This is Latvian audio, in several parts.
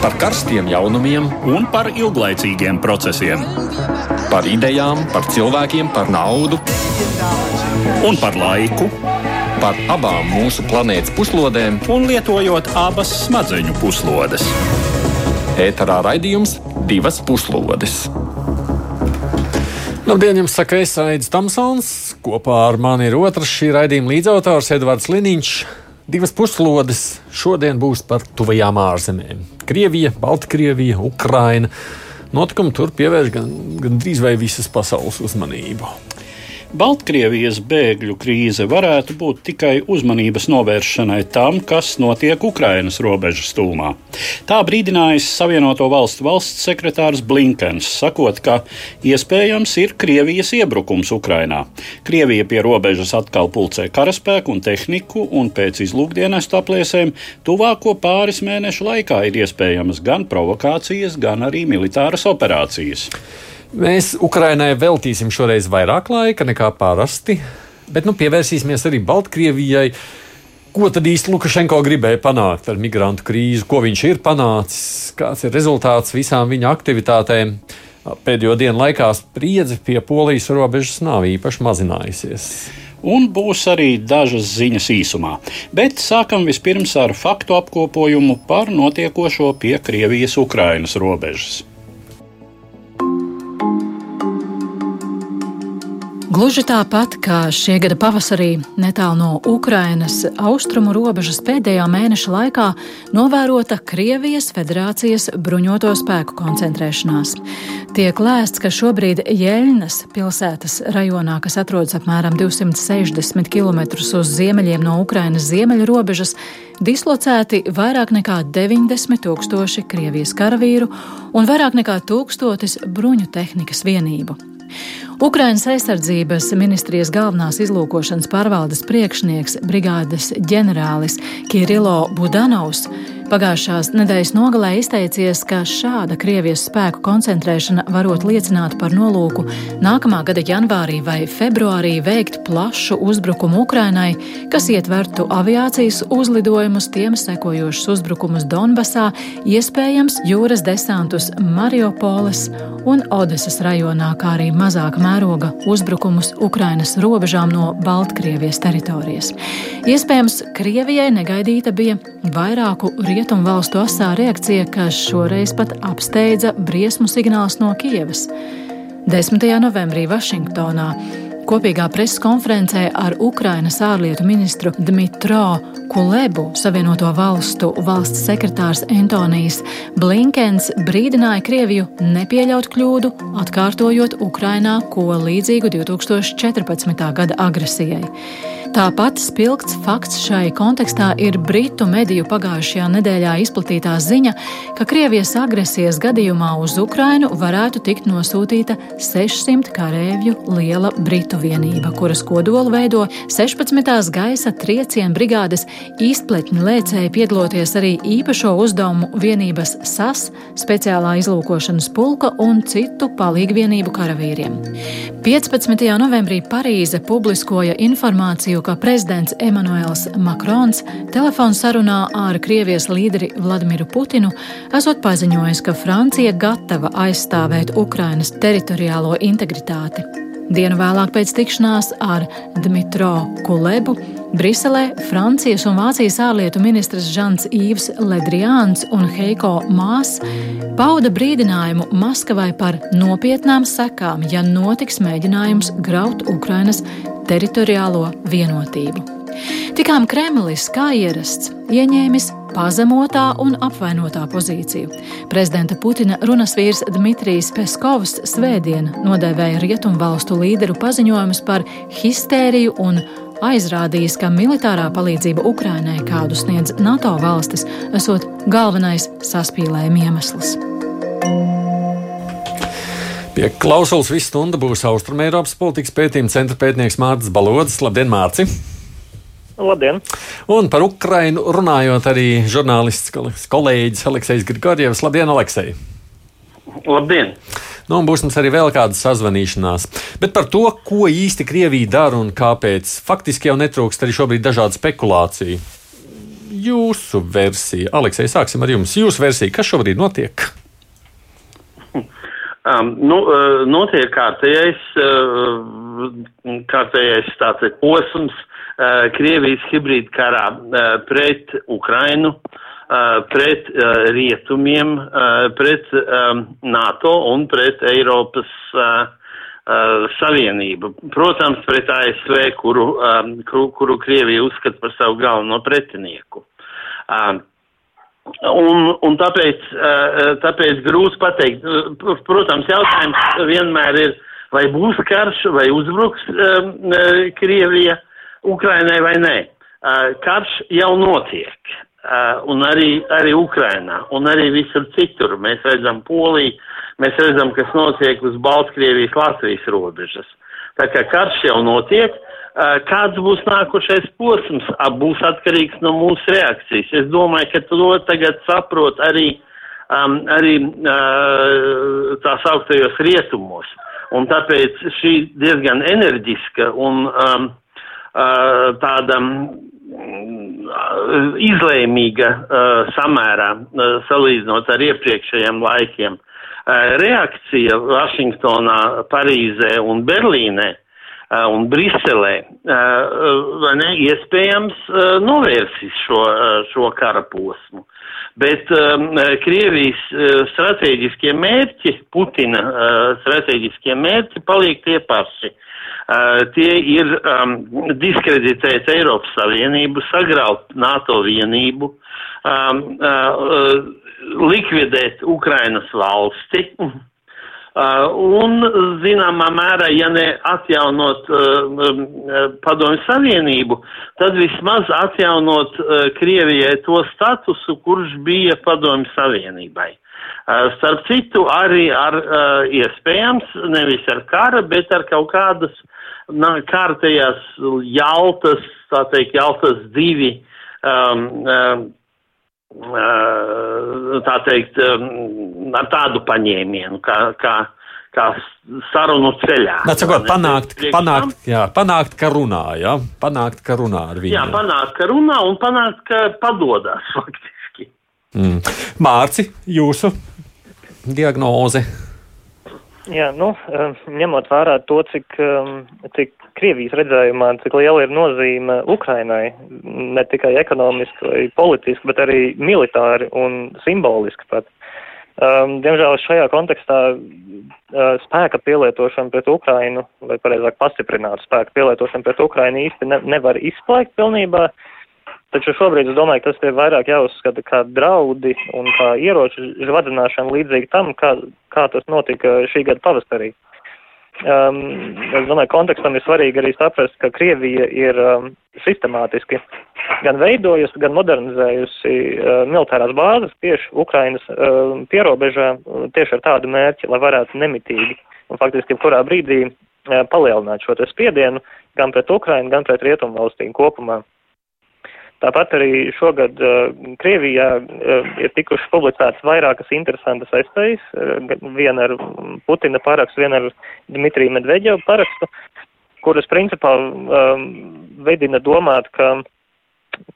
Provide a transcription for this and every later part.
par karstiem jaunumiem un par ilglaicīgiem procesiem. Par idejām, par cilvēkiem, par naudu un par laiku. Par abām mūsu planētas puslodēm, un lietojot abas smadzeņu puslodes. Ēterā raidījums divas puslodes. Labdien, jums saka, Aits Tamsons. Kopā ar mani ir otrs šī raidījuma līdzautors Edvards Liniņš. Divas puslodes šodien būs par tuvajām ārzemēm. Krievija, Baltkrievija, Ukraina. Notikumi tur pievērš gan, gan drīz vai visas pasaules uzmanību. Baltkrievijas bēgļu krīze varētu būt tikai uzmanības novēršanai tam, kas notiek Ukrainas robežas tūmā. Tā brīdinājis Savienoto Valstu valsts sekretārs Blinkens, sakot, ka iespējams ir Krievijas iebrukums Ukrainā. Krievija pie robežas atkal pulcē karaspēku un tehniku, un pēc izlūkdienestu apliesēm tuvāko pāris mēnešu laikā ir iespējamas gan provokācijas, gan arī militāras operācijas. Mēs Ukrainai veltīsim šoreiz vairāk laika nekā parasti, bet nu, pievērsīsimies arī Baltkrievijai. Ko tad īsti Lukašenko gribēja panākt ar migrantu krīzi, ko viņš ir panācis, kāds ir rezultāts visām viņa aktivitātēm? Pēdējo dienu laikā spriedzi pie polijas robežas nav īpaši mazinājusies. Un būs arī dažas ziņas īsumā. Bet sākam vispirms ar faktu apkopojumu par notiekošo pie Krievijas-Ukrainas robežas. Gluži tāpat kā šie gada pavasarī netālu no Ukrainas austrumu robežas pēdējā mēneša laikā novērota Krievijas Federācijas bruņoto spēku koncentrēšanās. Tiek lēsts, ka šobrīd Jeļnas pilsētas rajonā, kas atrodas apmēram 260 km uz ziemeļiem no Ukrainas ziemeļu robežas, dislocēti vairāk nekā 90 tūkstoši Krievijas karavīru un vairāk nekā tūkstotis bruņu tehnikas vienību. Ukrainas aizsardzības ministrijas galvenās izlūkošanas pārvaldes priekšnieks, brigādes ģenerālis Kirilo Budanovs Pagājušās nedēļas nogalē izteicies, ka šāda Krievijas spēku koncentrēšana varot liecināt par nolūku nākamā gada janvārī vai februārī veikt plašu uzbrukumu Ukrainai, kas ietvertu aviācijas uzlidojumus, tiem sekojošus uzbrukumus Donbasā, iespējams jūras desantus Mariupoles un Odesas rajonā, kā arī mazāka mēroga uzbrukumus Ukrainas robežām no Baltkrievijas teritorijas. Iespējams, Krievijai negaidīta bija vairāku rietumu rietumu valstu asā reakcija, kas šoreiz pat apsteidza briesmu signāls no Kievas. 10. novembrī Vašingtonā kopīgā preses konferencē ar Ukrainas ārlietu ministru Dmitro Kulebu Savienoto valstu valsts sekretārs Antonijs Blinkens brīdināja Krieviju nepieļaut kļūdu, atkārtojot Ukrainā ko līdzīgu 2014. gada agresijai. Tāpat spilgts fakts šai kontekstā ir Britu mediju pagājušajā nedēļā izplatītā ziņa, ka Krievijas agresijas gadījumā uz Ukrainu varētu tikt nosūtīta 600 kareivju liela Britu vienība, kuras kodolu veido 16. gaisa triecienu brigādes izpletņu lēcēji piedaloties arī īpašo uzdevumu vienības SAS, speciālā izlūkošanas pulka un citu palīgvienību karavīriem. 15. novembrī Parīze publiskoja informāciju ka prezidents Emanuēls Makrons telefonu sarunā ar Krievijas līderi Vladimiru Putinu esot paziņojis, ka Francija gatava aizstāvēt Ukrainas teritoriālo integritāti. Dienu vēlāk pēc tikšanās ar Dmitro Kulebu Briselē Francijas un Vācijas ārlietu ministrs Žants Īvs Ledriāns un Heiko Mās pauda brīdinājumu Maskavai par nopietnām sekām, ja notiks mēģinājums graut Ukrainas teritoriālo vienotību. Tikām Kremlis, kā ierasts, ieņēmis pazemotā un apvainotā pozīciju. Prezidenta Putina runas vīrs Dmitrijs Peskovs svētdien nodēvēja rietumvalstu līderu paziņojumus par histēriju un aizrādījis, ka militārā palīdzība Ukrainai, kādu sniedz NATO valstis, esot galvenais saspīlējuma iemesls. Pie klausulas visu stundu būs Austrumēropas politikas pētījuma centra pētnieks Mārcis Balodis. Labdien, Mārci! Labdien! Un par Ukrainu runājot arī žurnālists kolēģis Aleksejs Grigorjevs. Labdien, Aleksej! Labdien! Nu, būs mums arī vēl kāda sazvanīšanās. Bet par to, ko īsti Krievija dara un kāpēc, faktiski jau netrūkst arī šobrīd dažādu spekulāciju. jūsu versija. Aleksei, sāksim ar jums. Jūsu versija, kas šobrīd notiek? Um, nu, uh, notiek kārtējais, uh, kārtējais tātad posms uh, Krievijas hibrīda karā pret Ukrainu, pret rietumiem, pret NATO un pret Eiropas Savienību. Protams, pret ASV, kuru, kuru Krievija uzskata par savu galveno pretinieku. Un, un tāpēc, tāpēc grūti pateikt. Protams, jautājums vienmēr ir, vai būs karš, vai uzbruks Krievija Ukrainai vai nē. Karš jau notiek. Un arī, arī Ukrainā, un arī visur citur. Mēs redzam Poliju, mēs redzam, kas notiek uz Baltkrievijas Latvijas robežas. Tā kā karš jau notiek, Kāds būs nākošais posms, būs atkarīgs no mūsu reakcijas. Es domāju, ka to tagad saprot arī, um, arī uh, tā sauktajos rietumos. Un tāpēc šī diezgan enerģiska un um, uh, tāda uh, izlēmīga uh, samērā uh, salīdzinot ar iepriekšējiem laikiem. Uh, reakcija Vašingtonā, Parīzē un Berlīnē Uh, un Briselē, uh, ne, iespējams uh, novērsīs šo, šo kara posmu. Bet um, Krievijas strateģiskie mērķi, Putina strateģiskie mērķi paliek tie paši. Uh, tie ir um, diskreditēt Eiropas Savienību, sagraut NATO vienību, um, uh, likvidēt Ukrainas valsti, Uh, un, zināmā mērā, ja ne atjaunot uh, um, uh, padomju savienību, tad vismaz atjaunot uh, Krievijai to statusu, kurš bija padomju savienībai. Uh, starp citu, arī ar uh, iespējams, nevis ar kara, bet ar kaut kādas kārtējās jaltas, tā teikt, jaltas divi. Um, um, tā teikt, ar tādu paņēmienu, kā, kā, kā sarunu ceļā. Nā, sakot, panākt, panākt, jā, panākt, ka runā, jā, panākt, ka runā ar viņu. Jā, panākt, ka runā un panākt, ka padodas faktiski. Mm. Mārci, jūsu diagnoze. Jā, nu, ņemot vērā to, cik, cik Krievijas redzējumā, cik liela ir nozīme Ukrainai, ne tikai ekonomiski vai politiski, bet arī militāri un simboliski pat. Um, diemžēl šajā kontekstā uh, spēka pielietošana pret Ukrainu, vai pareizāk pastiprināt spēka pielietošana pret Ukrainu īsti ne, nevar izslēgt pilnībā, taču šobrīd es domāju, ka tas ir vairāk jāuzskata kā draudi un kā ieroču žvadzināšana līdzīgi tam, kā, kā tas notika šī gada pavasarī. Uh, Um, es domāju, kontekstam ir svarīgi arī saprast, ka Krievija ir um, sistemātiski gan veidojusi, gan modernizējusi uh, militārās bāzes tieši Ukrainas uh, pierobežā uh, tieši ar tādu mērķi, lai varētu nemitīgi un faktiski kurā brīdī uh, palielināt šo spiedienu gan pret Ukrainu, gan pret Rietumu valstīm kopumā. Tāpat arī šogad uh, Krievijā uh, ir tikušas publicētas vairākas interesantas estejas, uh, viena ar Putina parakstu, viena ar Dmitriju Medveģevu parakstu, kuras principā um, veidina domāt, ka,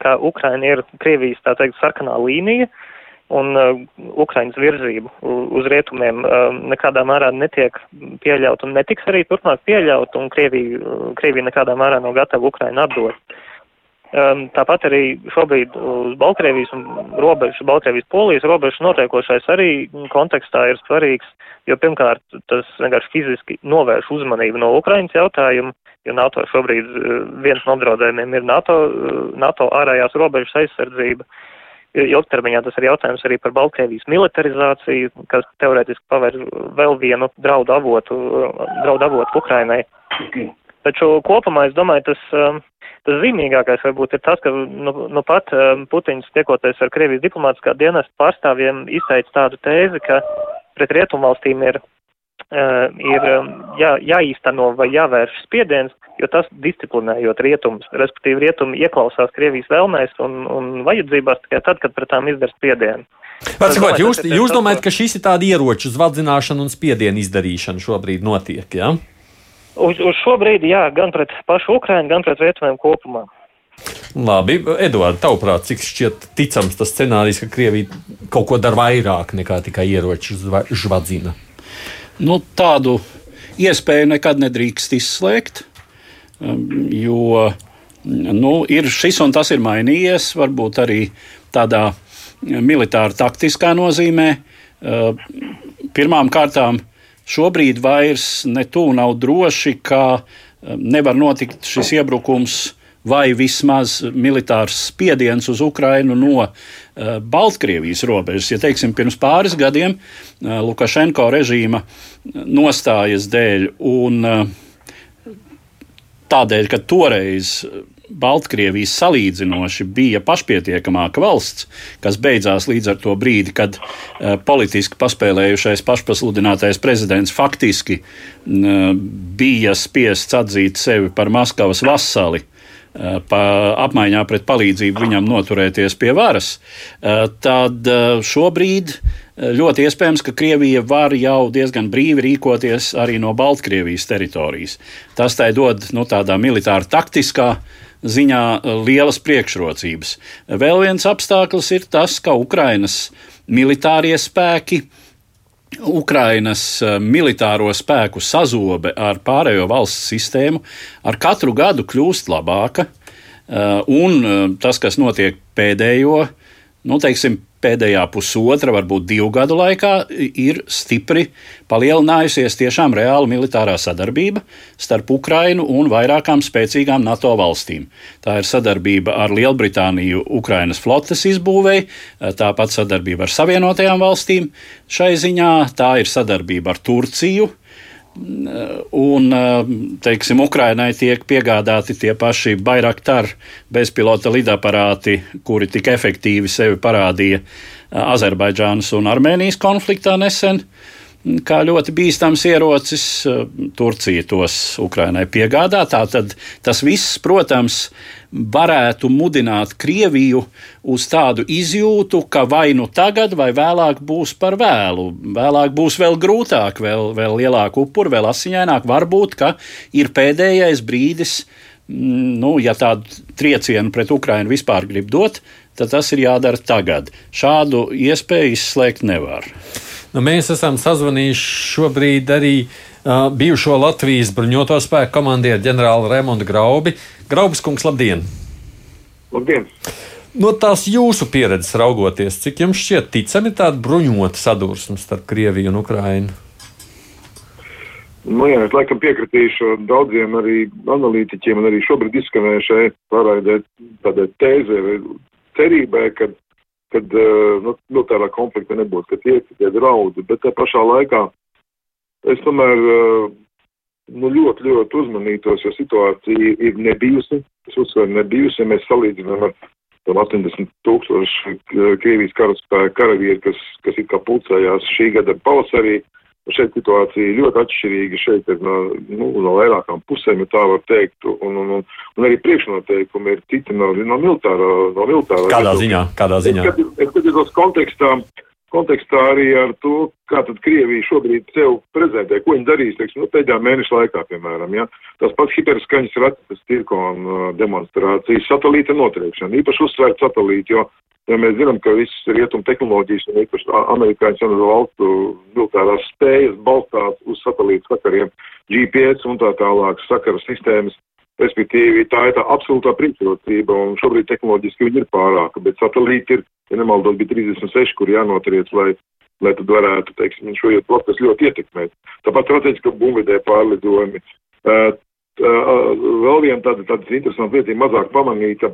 ka Ukraina ir Krievijas, tā teikt, sarkanā līnija, un uh, Ukrainas virzību uz rietumiem uh, nekādā mērā netiek pieļaut un netiks arī turpmāk pieļaut, un Krievija, uh, Krievija nekādā mērā nav gatava Ukrainu atdot. Um, tāpat arī šobrīd uz Baltkrievijas un robežu, Baltkrievijas polijas robežu notiekošais arī kontekstā ir svarīgs, jo pirmkārt tas vienkārši fiziski novērš uzmanību no Ukrainas jautājumu, jo NATO šobrīd uh, viens no apdraudējumiem ir NATO, uh, NATO ārējās robežas aizsardzība. Ilgtermiņā tas ir jautājums arī par Baltkrievijas militarizāciju, kas teorētiski paver vēl vienu draudu avotu, draudu avotu Ukrainai. Taču kopumā es domāju, tas um, Tas zīmīgākais varbūt ir tas, ka nu, nu pat um, Putins tiekoties ar Krievijas diplomātiskā dienesta pārstāvjiem izteica tādu tēzi, ka pret rietumvalstīm ir, uh, ir um, jā, jāīsteno vai jāvērš spiediens, jo tas disciplinējot rietumus, respektīvi rietumi ieklausās Krievijas vēlmēs un, un vajadzībās tikai tad, kad pret tām izdara spiedienu. Varbūt jūs, jūs domājat, ka šis ir tāda ieroču zvadzināšana un spiedienu izdarīšana šobrīd notiek, jā? Ja? Uz, uz šo brīdi, jā, gan pret pašu Ukrainu, gan pret rietumiem kopumā. Labi, Eduards, tavuprāt, cik šķiet ticams tas scenārijs, ka Krievija kaut ko dara vairāk nekā tikai ieroču žvadzina? Nu, tādu iespēju nekad nedrīkst izslēgt, um, jo nu, ir šis un tas ir mainījies, varbūt arī tādā militāra taktiskā nozīmē. Uh, pirmām kārtām šobrīd vairs ne tuvu nav droši, ka um, nevar notikt šis iebrukums vai vismaz militārs spiediens uz Ukrainu no uh, Baltkrievijas robežas. Ja teiksim, pirms pāris gadiem uh, Lukašenko režīma nostājas dēļ un uh, tādēļ, ka toreiz Baltkrievija salīdzinoši bija pašpietiekamāka valsts, kas beidzās līdz ar to brīdi, kad uh, politiski paspēlējušais pašpasludinātais prezidents faktiski uh, bija spiests atzīt sevi par Maskavas vasali Eh, pa, apmaiņā pret palīdzību viņam noturēties pie varas, tad šobrīd ļoti iespējams, ka Krievija var jau diezgan brīvi rīkoties arī no Baltkrievijas teritorijas. Tas tai dod nu, tādā militāra taktiskā ziņā lielas priekšrocības. Vēl viens apstākļus ir tas, ka Ukrainas militārie spēki Ukrainas eh, militāro spēku sazobe ar pārējo valsts sistēmu ar katru gadu kļūst labāka. Eh, un tas, kas notiek pēdējo, nu, teiksim, pēdējā pusotra, varbūt divu gadu laikā ir stipri palielinājusies tiešām reāla militārā sadarbība starp Ukrainu un vairākām spēcīgām NATO valstīm. Tā ir sadarbība ar Lielbritāniju Ukrainas flotes izbūvēi, tāpat sadarbība ar Savienotajām valstīm šai ziņā, tā ir sadarbība ar Turciju. Un, teiksim, Ukrainai tiek piegādāti tie paši Bairaktar bezpilota lidaparāti, kuri tik efektīvi sevi parādīja Azerbaidžānas un Armēnijas konfliktā nesen. Kā ļoti bīstams ierocis, Turcija tos Ukrainai piegādā. Tātad tas viss, protams, varētu mudināt Krieviju uz tādu izjūtu, ka vai nu tagad, vai vēlāk būs par vēlu. Vēlāk būs vēl grūtāk, vēl, vēl lielāk upuri, vēl asiņaināk. Varbūt, ka ir pēdējais brīdis, mm, nu, ja tādu triecienu pret Ukrainu vispār grib dot, tad tas ir jādara tagad. Šādu iespēju izslēgt nevar. Nu, mēs esam sazvanījuši šobrīd arī uh, bijušo Latvijas bruņoto spēku komandieru ģenerāli Raimondu Graubi. Graubs kungs, labdien! Labdien! No tās jūsu pieredzes raugoties, cik jums šķiet ticami tāda bruņota sadursme starp Krieviju un Ukrainu? Nu, jā, es laikam piekritīšu daudziem arī analītiķiem un arī šobrīd izskanējušai pārraidē tādai tēzē vai cerībai, ka, kad nu, nu, tādā konflikta nebūs, ka tie ir tikai draudi, bet tā pašā laikā es tomēr nu, ļoti, ļoti uzmanītos, jo situācija ir nebijusi. Es uzsveru, nebijusi, ja mēs salīdzinām ar 80 tūkstoši Krievijas karaspēka karavīri, kas, kas it kā pulcējās šī gada pavasarī. Šeit situācija ir ļoti atšķirīga. Šeit ir no, nu, no vairākām pusēm, ja tā var teikt. Un, un, un, un arī priekšnoteikumi ir citi no, no militārā. No militārā Kādā ziņā? Kādā ziņā? Es, kad, es skatos kontekstā, kontekstā arī ar to, kā tad Krievija šobrīd sev prezentē, ko viņi darīs, teiksim, nu, pēdējā mēneša laikā, piemēram, ja. Tas pats hiperskaņas raķetes tirkona uh, demonstrācijas, satelīta notriekšana, īpaši uzsvērt satelīti, jo, ja mēs zinām, ka visas rietuma tehnoloģijas un īpaši amerikāņu un valstu militārās spējas balstās uz satelītu sakariem, GPS un tā tālāk sakaru sistēmas, Respektīvi, tā ir tā absolūtā priekšrocība, un šobrīd tehnoloģiski viņi ir pārāka, bet satelīti ir, ja nemaldos, bija 36, kur jānotriec, lai, lai tad varētu, teiksim, šo procesu ļoti ietekmēt. Tāpat strateģiski bumvidē pārlidojumi. Uh, uh, vēl viena tāda, tāda interesanta lieta, mazāk pamanīta,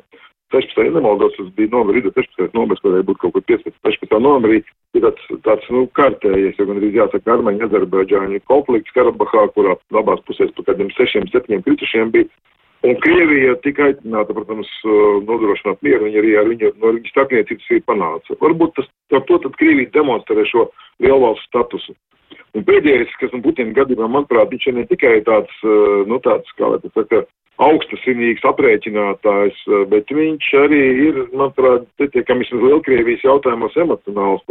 16. ja nemaldos, tas bija novembrī, 16. novembris, varēja būt kaut kur 15. 16. novembrī, ir tāds, tāds nu, kārtējies, ja gan arī jāsaka, Armeņa Azerbaidžāņa konflikts Karabahā, kurā abās pusēs pa kādiem 6, 7 kritušiem bija. Un Krievija tika aicināta, protams, nodrošināt mieru, viņa arī ar viņu, no viņas starpniecības ir panāca. Varbūt tas, ar to tad Krievija demonstrē šo lielvalstu statusu. Un pēdējais, kas man Putina gadījumā, manuprāt, viņš ir ne tikai tāds, nu tāds, kā tas saka, augstasinīgs aprēķinātājs, bet viņš arī ir, manuprāt, pietiekami vismaz Lielkrievijas jautājumos emocionāls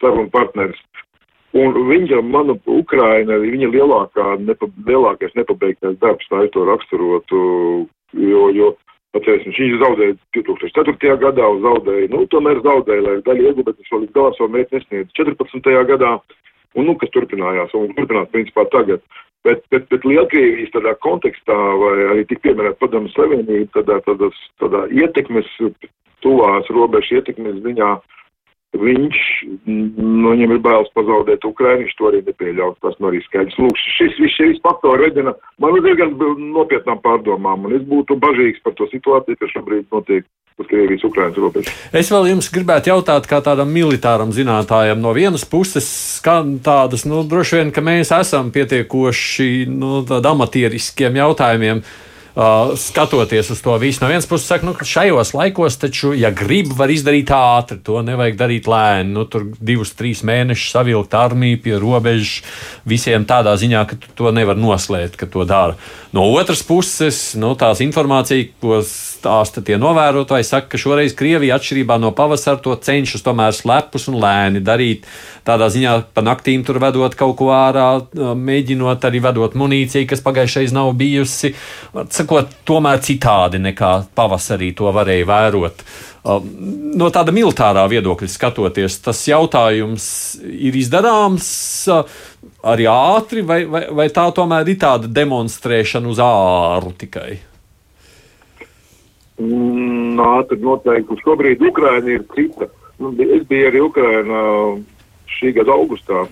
sarunu partneris. Un viņa, manu, Ukraina, viņa lielākā, nepa, lielākais nepabeigtais darbs, tā es to raksturotu, jo, jo Atcerēsimies, viņš zaudēja 2004. gadā, zaudēja, nu, tomēr zaudēja, lai daļa iegūtu, bet viņš vēl līdz galam savu mērķi nesniedz 14. gadā, un, nu, kas turpinājās, un turpinās, principā, tagad. Bet, bet, bet Lielkrievijas tādā kontekstā, vai arī tik pieminēt padomu slavenību, tādā, tādā, tādā ietekmes, tuvās robežu ietekmes ziņā, uh, viņš, nu, viņam ir bailes pazaudēt Ukrainu, viņš to arī nepieļaus. Tas nu arī skaidrs. Lūk, šis viss šis faktors vedina man diezgan nopietnām pārdomām, un es būtu bažīgs par to situāciju, kas šobrīd notiek. Uz. Es vēl jums gribētu jautāt, kā tādam militāram zinātājam, no vienas puses, skan tādas, nu, droši vien, ka mēs esam pietiekoši, nu, amatieriskiem jautājumiem Uh, skatoties uz to visu, no vienas puses, saka, nu, šajos laikos, taču, ja grib, var izdarīt ātri, to nevajag darīt lēni. Nu, tur divus, trīs mēnešus savilkt armiju pie robežas, visiem tādā ziņā, ka to nevar noslēpt, ka to dara. No otras puses, nu, tās informācija, ko stāsta tie novērotāji, saka, ka šoreiz Krievija, atšķirībā no pavasara, to cenšas tomēr slepus un lēni darīt. Tādā ziņā pa naktīm tur vedot kaut ko ārā, mēģinot arī vedot munīciju, kas pagājušais nav bijusi sakot, tomēr citādi nekā pavasarī to varēja vērot. Um, no tāda militārā viedokļa skatoties, tas jautājums ir izdarāms uh, arī ātri, vai, vai, vai tā tomēr ir tāda demonstrēšana uz āru tikai? Mm, ātri noteikti. Šobrīd Ukraina ir cita. Nu, es biju arī Ukraina šī gada augustā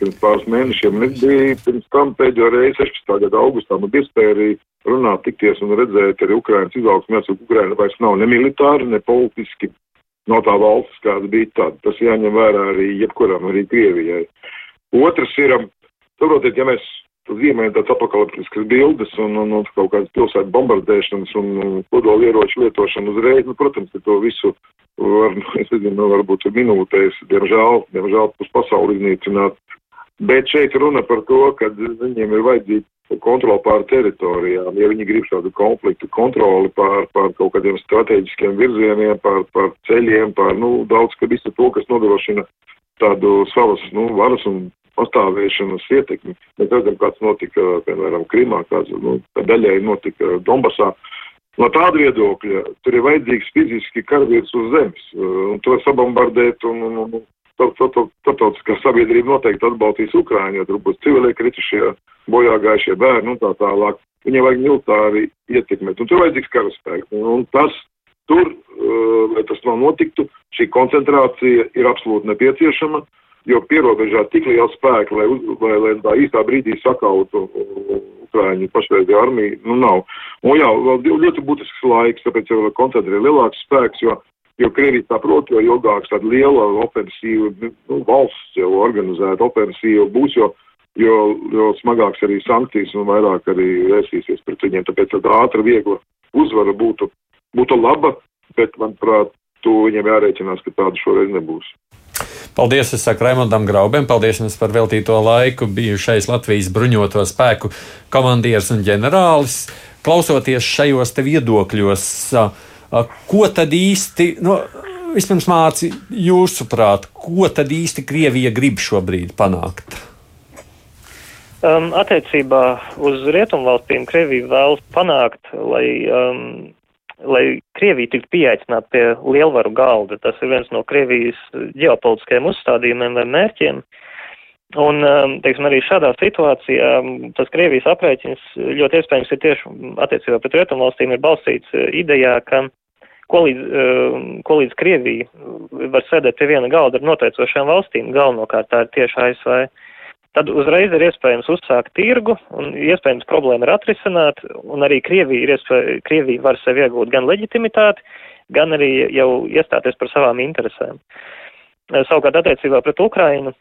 pirms pāris mēnešiem. Es biju pirms tam pēdējo reizi 16. gada augustā. Man bija iespēja arī runāt, tikties un redzēt arī Ukrainas izaugsmu. Jāsaka, Ukraina vairs nav ne militāri, ne politiski. No tā valsts, kāda bija tāda. Tas jāņem vērā arī jebkuram, arī Krievijai. Otrs ir, saprotiet, ja mēs zīmējam tādas apakaliptiskas bildes un, un, un kaut kādas pilsētu bombardēšanas un kodola ieroču lietošanu uzreiz, nu, protams, ka to visu var, es nezinu, varbūt minūtēs, diemžēl, diemžēl pus pasauli iznīcināt Bet šeit runa par to, ka viņiem ir vajadzīga kontrola pār teritorijām. Ja viņi grib šādu konfliktu kontroli pār, pār kaut kādiem strateģiskiem virzieniem, pār, pār ceļiem, pār nu, daudz, ka visu to, kas nodrošina tādu savas nu, varas un pastāvēšanas ietekmi. Mēs redzam, kāds notika, piemēram, Krimā, kāds nu, daļai notika Donbasā. No tāda viedokļa tur ir vajadzīgs fiziski karavīrs uz zemes, un to sabombardēt un, un, un starptautiskā sabiedrība noteikti atbalstīs Ukraiņu, jo tur būs civilie kritušie, bojā gājušie bērni un tā tālāk. Viņiem vajag militāri ietekmēt, un tur vajadzīgs karaspēks. Un tas tur, uh, lai tas nav notiktu, šī koncentrācija ir absolūti nepieciešama, jo pierobežā tik liela spēka, lai, lai, lai tā īstā brīdī sakautu uh, Ukraiņu pašreizējo armiju, nu nav. Un jā, vēl ļoti būtisks laiks, tāpēc jau koncentrē lielāks spēks, jo Jo Krievija saprot, jo ilgāk tāda liela ofensīva, nu, valsts jau organizēta ofensīva būs, jo, jo, jo smagāks arī sankcijas un vairāk arī vērsīsies pret viņiem. Tāpēc tāda ātra, viegla uzvara būtu, būtu laba, bet, manuprāt, to viņiem jārēķinās, ka tāda šoreiz nebūs. Paldies, es saku Raimondam Graubam, paldies jums par veltīto laiku, bijušais Latvijas bruņoto spēku komandieris un ģenerālis. Klausoties šajos te viedokļos, uh, Ko tad īsti, nu, vispirms māci, jūsuprāt, ko tad īsti Krievija grib šobrīd panākt? Um, attiecībā uz rietumvalstīm Krievija vēlas panākt, lai, um, lai Krievija tiktu pieaicināta pie lielvaru galda. Tas ir viens no Krievijas ģeopolitiskajiem uzstādījumiem vai mērķiem. Un, um, teiksim, arī šādā situācijā um, tas Krievijas aprēķins ļoti iespējams ir tieši attiecībā pret rietumvalstīm ir balstīts uh, idejā, ka ko līdz, eh, ko līdz Krievija var sēdēt pie viena galda ar noteicošām valstīm, galvenokārt tā ir tieši ASV, tad uzreiz ir iespējams uzsākt tirgu un iespējams problēma ir atrisināt, un arī Krievija, ir iespēja, Krievija var sev iegūt gan leģitimitāti, gan arī jau iestāties par savām interesēm. Eh, savukārt attiecībā pret Ukrainu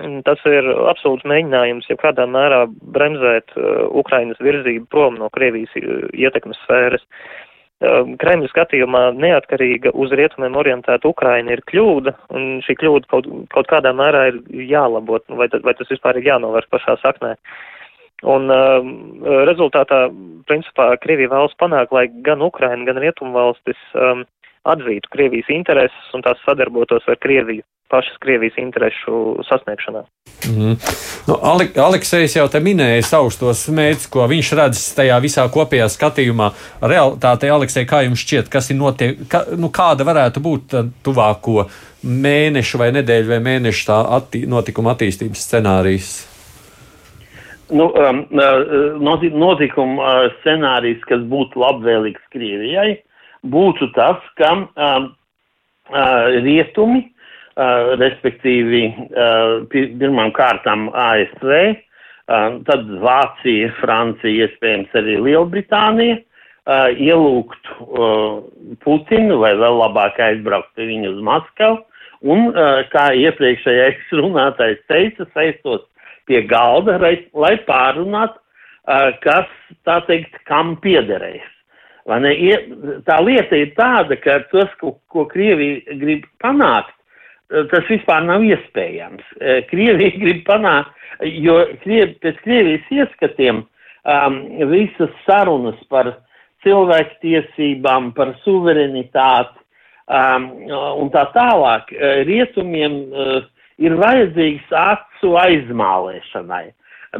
mm, tas ir absolūts mēģinājums, ja kādā mērā bremzēt uh, Ukrainas virzību prom no Krievijas ietekmes sfēras. Uh, Kremļa skatījumā neatkarīga uz rietumiem orientēta Ukraina ir kļūda, un šī kļūda kaut, kaut kādā mērā ir jālabot, vai, vai tas vispār ir jānovērš pašā saknē. Un uh, rezultātā, principā, Krievija vēlas panākt, lai gan Ukraina, gan Rietumvalstis um, atzītu Krievijas intereses un tās sadarbotos ar Krieviju pašas Krievijas interesu sasniegšanā. Mm. Nu, Ale Aleksējs jau te minēja savus tos mērķus, ko viņš redz tajā visā kopējā skatījumā. Realtātē, Aleksej, kā jums šķiet, kas ir notiek, ka, nu, kāda varētu būt tuvāko mēnešu vai nedēļu vai mēnešu tā atti notikuma attīstības scenārijs? Nu, um, uh, notikuma uh, scenārijs, kas būtu labvēlīgs Krievijai, būtu tas, ka um, uh, rietumi Uh, respektīvi uh, pirmām kārtām ASV, uh, tad Vācija, Francija, iespējams arī Lielbritānija ielūgtu Putinu vai vēl labāk aizbraukt pie viņa uz Maskavu un, kā iepriekšējais runātais teica, saistot pie galda, lai pārunātu, kas, tā teikt, kam piederēs. Tā lieta ir tāda, ka tas, ko, ko Krievija grib panākt, tas vispār nav iespējams. Eh, Krievija grib panākt, jo Krievi, pēc Krievijas ieskatiem um, visas sarunas par cilvēktiesībām, par suverenitāti um, un tā tālāk eh, rietumiem uh, ir vajadzīgs acu aizmālēšanai.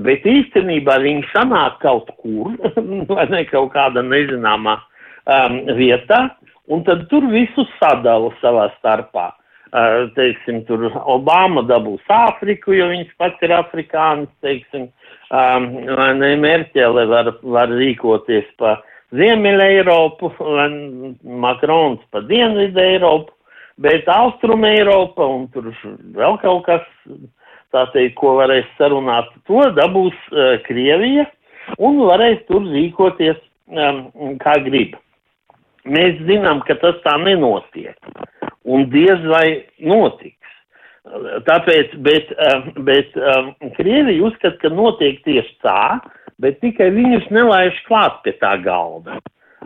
Bet īstenībā viņi sanāk kaut kur, vai ne kaut kāda nezināmā um, vietā, un tad tur visu sadala savā starpā. Teiksim, tur Obama dabūs Āfriku, jo viņš pats ir afrikānis, teiksim, um, vai ne, Merķele var, var rīkoties pa Ziemeļa Eiropu, vai Makrons pa Dienvidu Eiropu, bet Austrum Eiropa un tur vēl kaut kas, tā teikt, ko varēs sarunāt, to dabūs uh, Krievija un varēs tur rīkoties um, kā grib. Mēs zinām, ka tas tā nenotiek un diez vai notiks. Tāpēc, bet, eh, bet um, Krievija uzskata, ka notiek tieši tā, bet tikai viņus nelaiž klāt pie tā galda.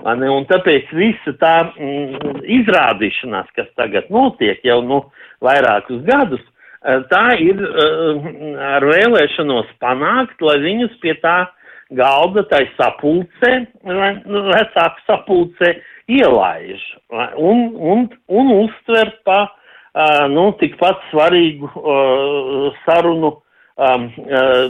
Un tāpēc visa tā mm, izrādīšanās, kas tagad notiek jau nu, vairākus gadus, tā ir uh, ar vēlēšanos panākt, lai viņus pie tā galda, tai sapulcē, nu, vecāku sapulcē, ielaiž un, un, un uztver pa uh, nu, tikpat svarīgu sarunu uh,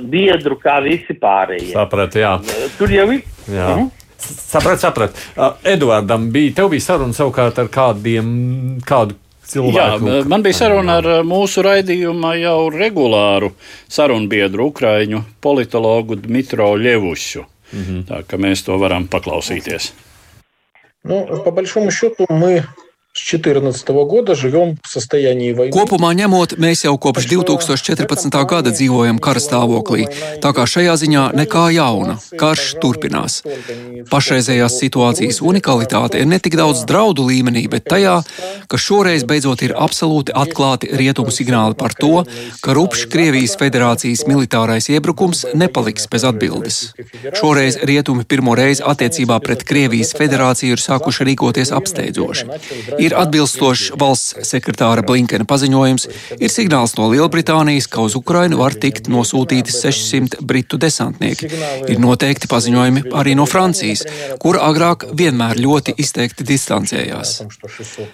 biedru kā visi pārējie. Saprat, jā. Tur jau ir. Jā. Mm? Saprat, saprat. Eduardam bija, tev bija saruna savukārt ar kādiem, kādu cilvēku. Jā, man bija saruna ar mūsu raidījuma jau regulāru sarunbiedru Ukraiņu politologu Dmitro Ļevušu. Mm -hmm. Tā ka mēs to varam paklausīties. Ну, по большому счету мы с 2014 года живем в состоянии войны. Kopumā ņemot, mēs jau kopš 2014. gada dzīvojam kara stāvoklī, tā kā šajā ziņā nekā jauna. Karš turpinās. Pašreizējās situācijas unikalitāte ir ne tik daudz draudu līmenī, bet tajā, ka šoreiz beidzot ir absolūti atklāti rietumu signāli par to, ka rupšs Krievijas federācijas militārais iebrukums nepaliks bez atbildes. Šoreiz rietumi pirmo reizi attiecībā pret Krievijas federāciju ir sākuši rīkoties apsteidzoši ir atbilstošs valsts sekretāra Blinkena paziņojums, ir signāls no Lielbritānijas, ka uz Ukrainu var tikt nosūtīti 600 britu desantnieki. Ir noteikti paziņojumi arī no Francijas, kura agrāk vienmēr ļoti izteikti distancējās.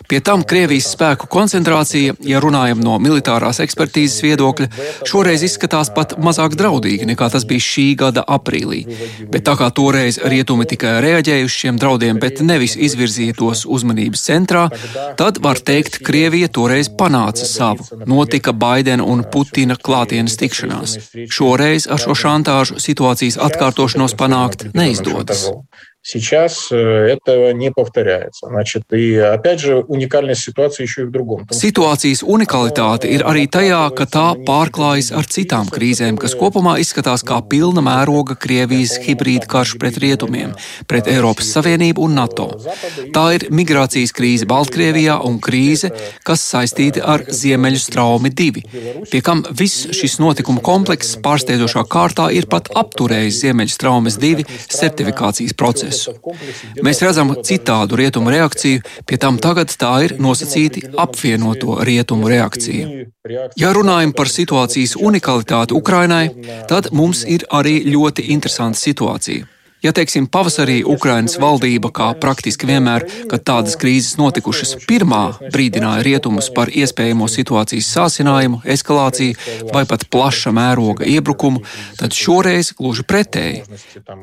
Pie tam Krievijas spēku koncentrācija, ja runājam no militārās ekspertīzes viedokļa, šoreiz izskatās pat mazāk draudīgi nekā tas bija šī gada aprīlī. Bet tā kā toreiz rietumi tikai reaģēja uz šiem draudiem, bet nevis izvirzīja tos uzmanības centrā, Tad var teikt, Krievija toreiz panāca savu. Notika Baidena un Putina klātienes tikšanās. Šoreiz ar šo šantāžu situācijas atkārtošanos panākt neizdodas. Сейчас э, этого не повторяется. Значит, и опять же уникальность ситуации еще и в другом. Situācijas unikalitāte ir arī tajā, ka tā pārklājas ar citām krīzēm, kas kopumā izskatās kā pilna mēroga Krievijas hibrīda karš pret rietumiem, pret Eiropas Savienību un NATO. Tā ir migrācijas krīze Baltkrievijā un krīze, kas saistīta ar Ziemeļu straumi 2, pie kam viss šis notikumu komplekss pārsteidzošā kārtā ir pat apturējis Ziemeļu straumes 2 certifikācijas procesu procesu. Mēs redzam citādu rietumu reakciju, pie tam tagad tā ir nosacīti apvienoto rietumu reakcija. Ja runājam par situācijas unikalitāti Ukrainai, tad mums ir arī ļoti interesanta situācija. Ja, teiksim, pavasarī Ukrainas valdība, kā praktiski vienmēr, kad tādas krīzes notikušas, pirmā brīdināja rietumus par iespējamo situācijas sāsinājumu, eskalāciju vai pat plaša mēroga iebrukumu, tad šoreiz gluži pretēji.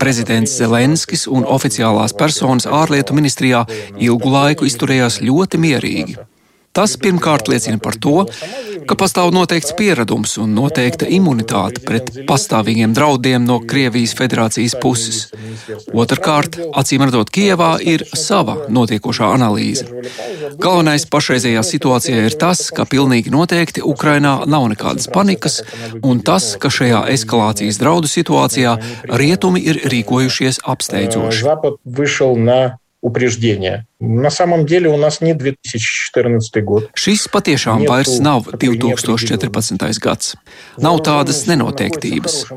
Prezidents Zelenskis un oficiālās personas ārlietu ministrijā ilgu laiku izturējās ļoti mierīgi. Tas pirmkārt liecina par to, ka pastāv noteikts pieredums un noteikta imunitāte pret pastāvīgiem draudiem no Krievijas federācijas puses. Otrakārt, acīm redzot, Kievā ir sava notiekošā analīze. Galvenais pašreizējā situācijā ir tas, ka pilnīgi noteikti Ukrainā nav nekādas panikas, un tas, ka šajā eskalācijas draudu situācijā rietumi ir rīkojušies apsteidzoši упреждения. На самом деле у нас не 2014 год. Šis patiešām vairs nav 2014. gads. Nav tādas nenoteiktības.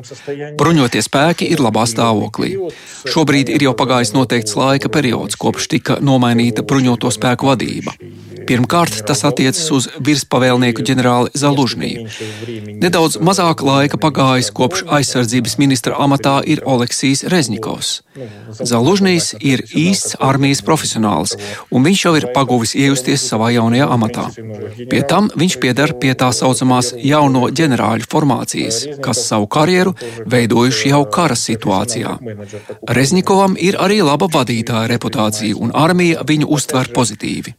Bruņotie spēki ir labā stāvoklī. Šobrīd ir jau pagājis noteikts laika periods, kopš tika nomainīta bruņoto spēku vadība. Pirmkārt, tas attiecas uz virspavēlnieku ģenerāli Zalužniju. Nedaudz mazāk laika pagājis kopš aizsardzības ministra amatā ir Oleksijs Reznikovs. Zalužnijs ir īsts armijas profesionāls, un viņš jau ir paguvis iejusties savā jaunajā amatā. Pie tam viņš pieder pie tā saucamās jauno ģenerāļu formācijas, kas savu karjeru veidojuši jau kara situācijā. Reznikovam ir arī laba vadītāja reputācija, un armija viņu uztver pozitīvi.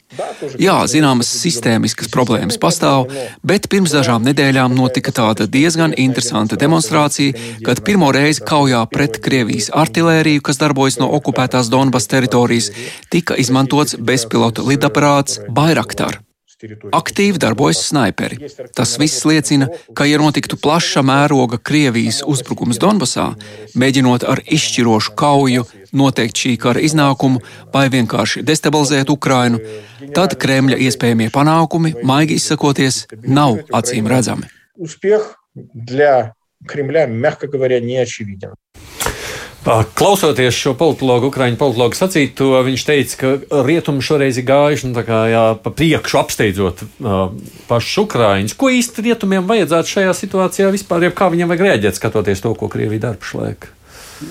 Jā, zināmas sistēmiskas problēmas pastāv, bet pirms dažām nedēļām notika tāda diezgan interesanta demonstrācija, kad pirmo reizi kaujā pret Krievijas artilēriju, kas darbojas no okupētās Donbas teritorijas, tika izmantots bezpilota lidaparāts Bayraktar. Aktīvi darbojas snaiperi. Tas viss liecina, ka, ja notiktu plaša mēroga Krievijas uzbrukums Donbasā, mēģinot ar izšķirošu kauju noteikt šī kara iznākumu vai vienkārši destabilizēt Ukrainu, tad Kremļa iespējamie panākumi, maigi izsakoties, nav acīm redzami. Успех для Кремля, мягко говоря, не очевиден. Klausoties šo politologu, Ukrāņu politologu sacīto, viņš teica, ka rietumi šoreiz ir gājuši nu, jā, pa priekšu, apsteidzot uh, pašus Ukrāņus. Ko īsti rietumiem vajadzētu šajā situācijā vispār, ja kā viņiem vajag rēģēt, skatoties to, ko Krievija dara pašlaik?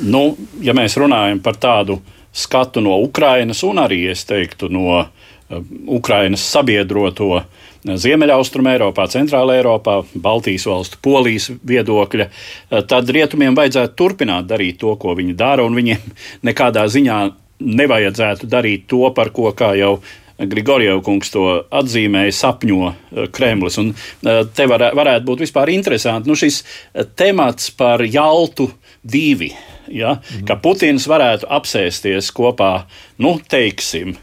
Nu, ja mēs runājam par tādu skatu no Ukrainas un arī, es teiktu, no uh, Ukrainas sabiedroto uh, Ziemeļaustrum Eiropā, Centrāla Eiropā, Baltijas valstu, Polijas viedokļa, eh, tad rietumiem vajadzētu turpināt darīt to, ko viņi dara, un viņiem nekādā ziņā nevajadzētu darīt to, par ko, kā jau Grigorjevs kungs to atzīmēja, sapņo eh, Kremlis. Un eh, te var, varētu būt vispār interesanti nu, šis temats par Jaltu divi. Ja, mm. Ka Putins varētu apsēsties kopā, nu, teiksim,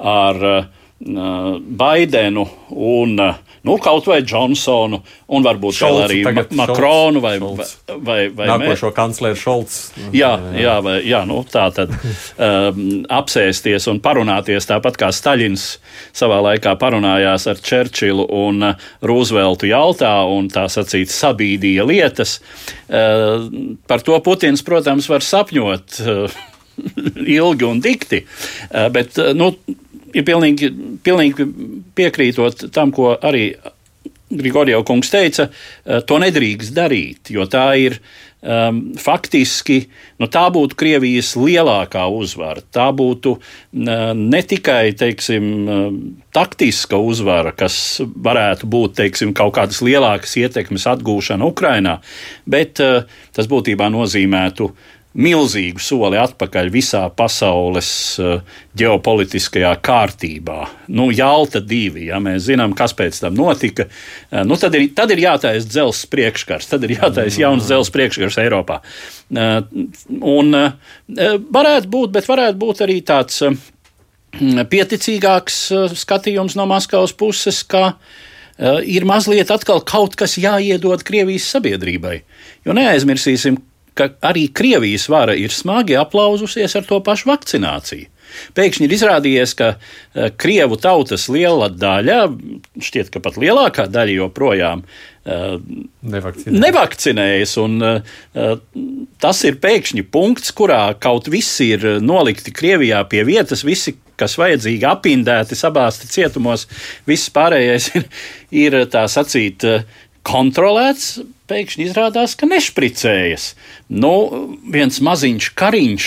ar uh, Baidenu un nu, kaut vai Džonsonu, un varbūt Šolcu, arī Ma Makronu vai, Šolts. vai, vai nākošo kancleru Šolts. Jā, jā, vai, jā nu, tā tad um, apsēsties un parunāties tāpat kā Staļins savā laikā parunājās ar Čerčilu un Rūzveltu Jaltā un tā sacīt sabīdīja lietas. Uh, par to Putins, protams, var sapņot. Uh, ilgi un dikti, uh, bet nu, ir pilnīgi, pilnīgi piekrītot tam, ko arī Grigorjevs kungs teica, eh, to nedrīkst darīt, jo tā ir um, faktiski, nu, tā būtu Krievijas lielākā uzvara. Tā būtu ne tikai, teiksim, uh, taktiska uzvara, kas varētu būt, teiksim, kaut kādas lielākas ietekmes atgūšana Ukrainā, bet uh, tas būtībā nozīmētu uh, milzīgu soli atpakaļ visā pasaules uh, ģeopolitiskajā kārtībā. Nu, Jalta divi, ja mēs zinām, kas pēc tam notika, uh, nu, tad, ir, tad ir jātaisa dzelzs priekškars, tad ir jātaisa jauns dzelzs priekškars Eiropā. Uh, un varētu būt, bet varētu būt arī tāds pieticīgāks skatījums no Maskavas puses, ka ir mazliet atkal kaut kas jāiedod Krievijas sabiedrībai. Jo neaizmirsīsim, ka arī Krievijas vara ir smagi aplauzusies ar to pašu vakcināciju. Pēkšņi ir izrādījies, ka uh, krievu tautas liela daļa, šķiet, ka pat lielākā daļa joprojām uh, Nevakcinē. nevakcinējas. Un, uh, tas ir pēkšņi punkts, kurā kaut viss ir nolikti Krievijā pie vietas, visi, kas vajadzīgi, apindēti, sabāzti cietumos, viss pārējais ir, ir tā sacīt kontrolēts, pēkšņi izrādās, ka nešpricējas. Nu, viens maziņš kariņš,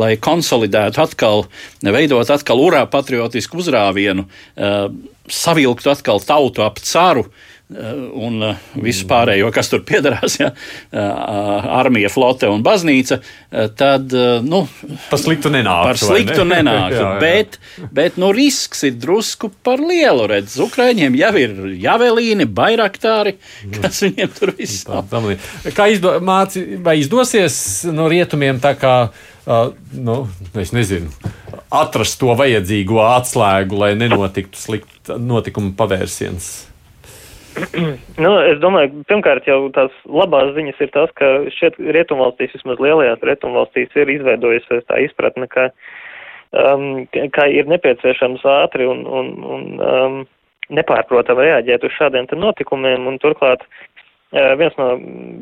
lai konsolidētu atkal, veidot atkal urā patriotisku uzrāvienu, uh, savilktu atkal tautu ap caru. Uh, un uh, visu pārējo, kas tur piederās, ja, armija, flote un baznīca, tad nu, par sliktu nenāk. Par sliktu ne? nenāk. jā, jā. Bet, bet nu, risks ir drusku par lielu. Redz, Ukraiņiem jau ir javelīni, bairaktāri, kas viņiem tur viss nav. Kā izdo, māci, vai izdosies no rietumiem tā kā, uh, nu, es nezinu, atrast to vajadzīgo atslēgu, lai nenotiktu slikta notikuma pavērsiens? nu, es domāju, pirmkārt jau tās labās ziņas ir tas, ka šeit rietumvalstīs, vismaz lielajās rietumvalstīs, ir izveidojusies tā izpratne, ka, um, ka ir nepieciešams ātri un, un, un um, nepārprotam reaģēt uz šādiem notikumiem, un turklāt uh, viens no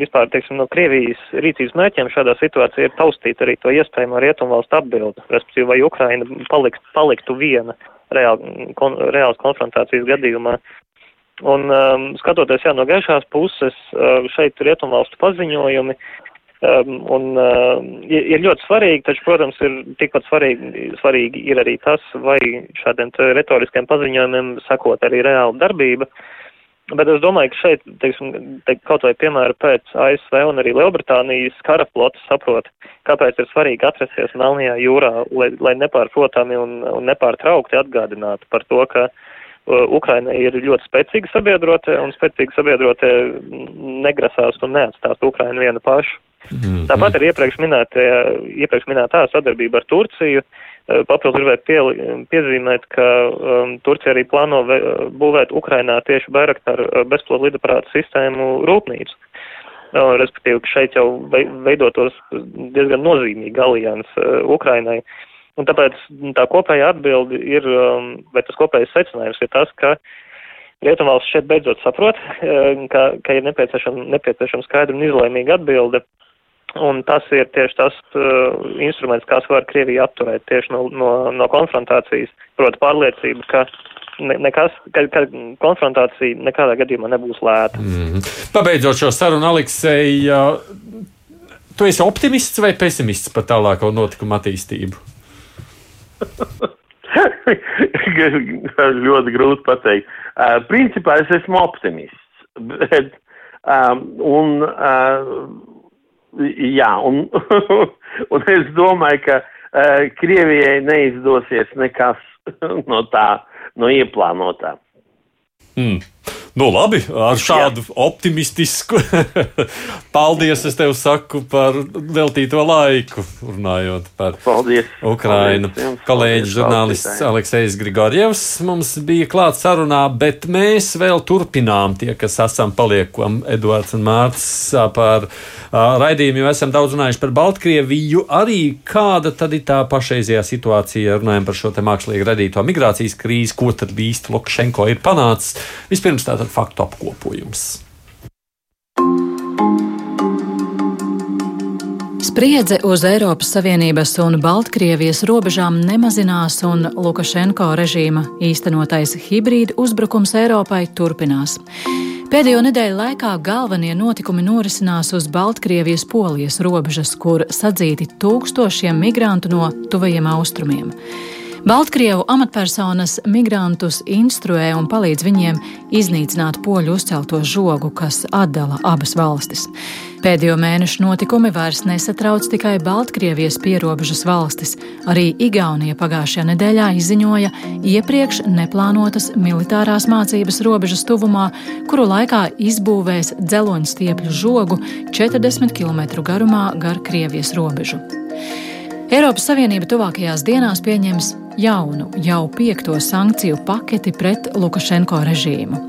vispār, teiksim, no Krievijas rīcības mērķiem šādā situācijā ir taustīt arī to iespējamo rietumvalstu atbildi, respektīvi, vai Ukraina palikt, paliktu viena reāli, kon, reāls konfrontācijas gadījumā. Un um, skatoties jā, no gaišās puses, uh, šeit rietumvalstu paziņojumi, um, un uh, ir ļoti svarīgi, taču, protams, ir tikpat svarīgi, svarīgi ir arī tas, vai šādiem retoriskiem paziņojumiem sakot arī reāla darbība. Bet es domāju, ka šeit, teiksim, te, kaut vai piemēra pēc ASV un arī Lielbritānijas kara flotas saprot, kāpēc ir svarīgi atrasties Melnajā jūrā, lai, lai nepārprotami un, un nepārtraukti atgādinātu par to, ka Uh, Ukraina ir ļoti spēcīga sabiedrotie, un spēcīga sabiedrotie negrasās un neatstās Ukrainu vienu pašu. Mm -hmm. Tāpat ir iepriekš, minētie, iepriekš minētā sadarbība ar Turciju. Uh, papildus gribētu pie, piezīmēt, ka um, Turcija arī plāno ve, būvēt Ukrainā tieši Bairaktar uh, bezpilota lidaprāta sistēmu rūpnīcu. Uh, respektīvi, ka šeit jau veidotos diezgan nozīmīgi alians uh, Ukrainai. Uh, Un tāpēc tā kopējā atbilde ir, um, vai tas kopējais secinājums ir tas, ka Rietumvalsts šeit beidzot saprot, um, ka, ka ir nepieciešama nepieciešam skaidra un izlēmīga atbilde. Un tas ir tieši tas uh, instruments, kas var Krieviju atturēt tieši no, no, no konfrontācijas, proti pārliecība, ka ne, nekas, ka, ka konfrontācija nekādā gadījumā nebūs lēta. Mm. Pabeidzot šo sarunu, Aleksei, uh, tu esi optimists vai pesimists par tālāko notikumu attīstību? ļoti grūti pateikt. Uh, principā es esmu optimists. Bet, um, un, uh, jā, un, un es domāju, ka uh, Krievijai neizdosies nekas no tā, no ieplānotā. Mm. Nu, labi, ar šādu Jā. optimistisku. Paldies, es tev saku par veltīto laiku, runājot par Paldies. Ukrainu. Paldies, Kolēģis žurnālists Aleksējs Grigorjevs mums bija klāts sarunā, bet mēs vēl turpinām tie, kas esam paliekam, Eduards un Mārts par raidījumu, jo esam daudz runājuši par Baltkrieviju. Arī kāda tad ir tā pašreizajā situācija, runājam par šo te mākslīgi radīto migrācijas krīzi, ko tad īsti Lukašenko ir panācis. Vispirms tātad tātad faktu apkopojums. Spriedze uz Eiropas Savienības un Baltkrievijas robežām nemazinās, un Lukašenko režīma īstenotais hibrīda uzbrukums Eiropai turpinās. Pēdējo nedēļu laikā galvenie notikumi norisinās uz Baltkrievijas-Polijas robežas, kur sadzīti tūkstošiem migrantu no tuvajiem austrumiem. Baltkrievu amatpersonas migrantus instruē un palīdz viņiem iznīcināt poļu uzcelto žogu, kas atdala abas valstis. Pēdējo mēnešu notikumi vairs nesatrauc tikai Baltkrievijas pierobežas valstis. Arī Igaunija pagājušajā nedēļā izziņoja iepriekš neplānotas militārās mācības robežas tuvumā, kuru laikā izbūvēs dzeloņstiepļu žogu 40 km garumā gar Krievijas robežu. Eiropas Savienība tuvākajās dienās pieņems jaunu, jau piekto sankciju paketi pret Lukašenko režīmu.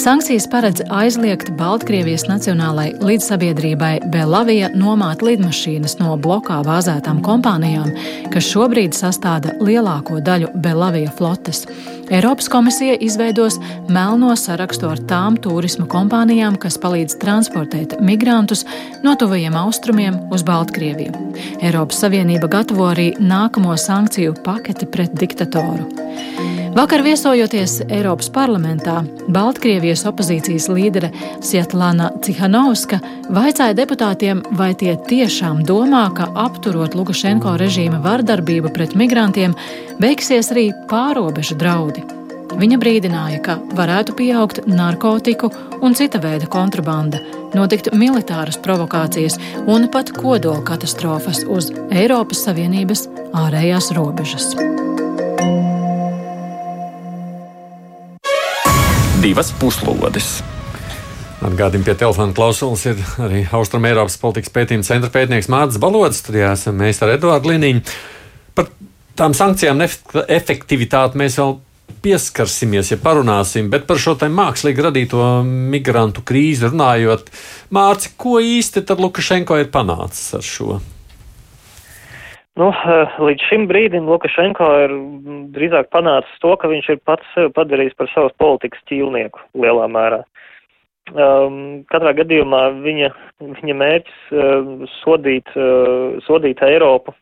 Sankcijas paredz aizliegt Baltkrievijas nacionālai līdzsabiedrībai Belavija nomāt lidmašīnas no blokā bāzētām kompānijām, kas šobrīd sastāda lielāko daļu Belavija flotes. Eiropas komisija izveidos melno sarakstu ar tām turisma kompānijām, kas palīdz transportēt migrantus no tuvajiem austrumiem uz Baltkrieviju. Eiropas Savienība gatavo arī nākamo sankciju paketi pret diktatoru. Vakar viesojoties Eiropas parlamentā, Baltkrievijas opozīcijas līdere Sietlana Cihanovska vaicāja deputātiem, vai tie tiešām domā, ka apturot Lukašenko režīma vardarbību pret migrantiem, beigsies arī pārobežu draudi. Viņa brīdināja, ka varētu pieaugt narkotiku un cita veida kontrabanda, notikt militāras provokācijas un pat kodola katastrofas uz Eiropas Savienības ārējās robežas. Divas puslodes. Atgādījumi pie telefona klausulas ir arī Austrum Eiropas politikas pētījuma centra pētnieks Mārcis Balods. Tur jāsam mēs ar Eduardu Liniņu. Par tām sankcijām efektivitāti mēs vēl pieskarsimies, ja parunāsim, bet par šo mākslīgi radīto migrantu krīzi runājot, Mārci, ko īsti tad Lukašenko ir panācis ar šo? Nu, eh, līdz šim brīdim Lukašenko ir drīzāk panācis to, ka viņš ir pats sevi padarījis par savas politikas ķīlnieku lielā mērā. Um, katrā gadījumā viņa, viņa mērķis uh, sodīt, uh, sodīt Eiropu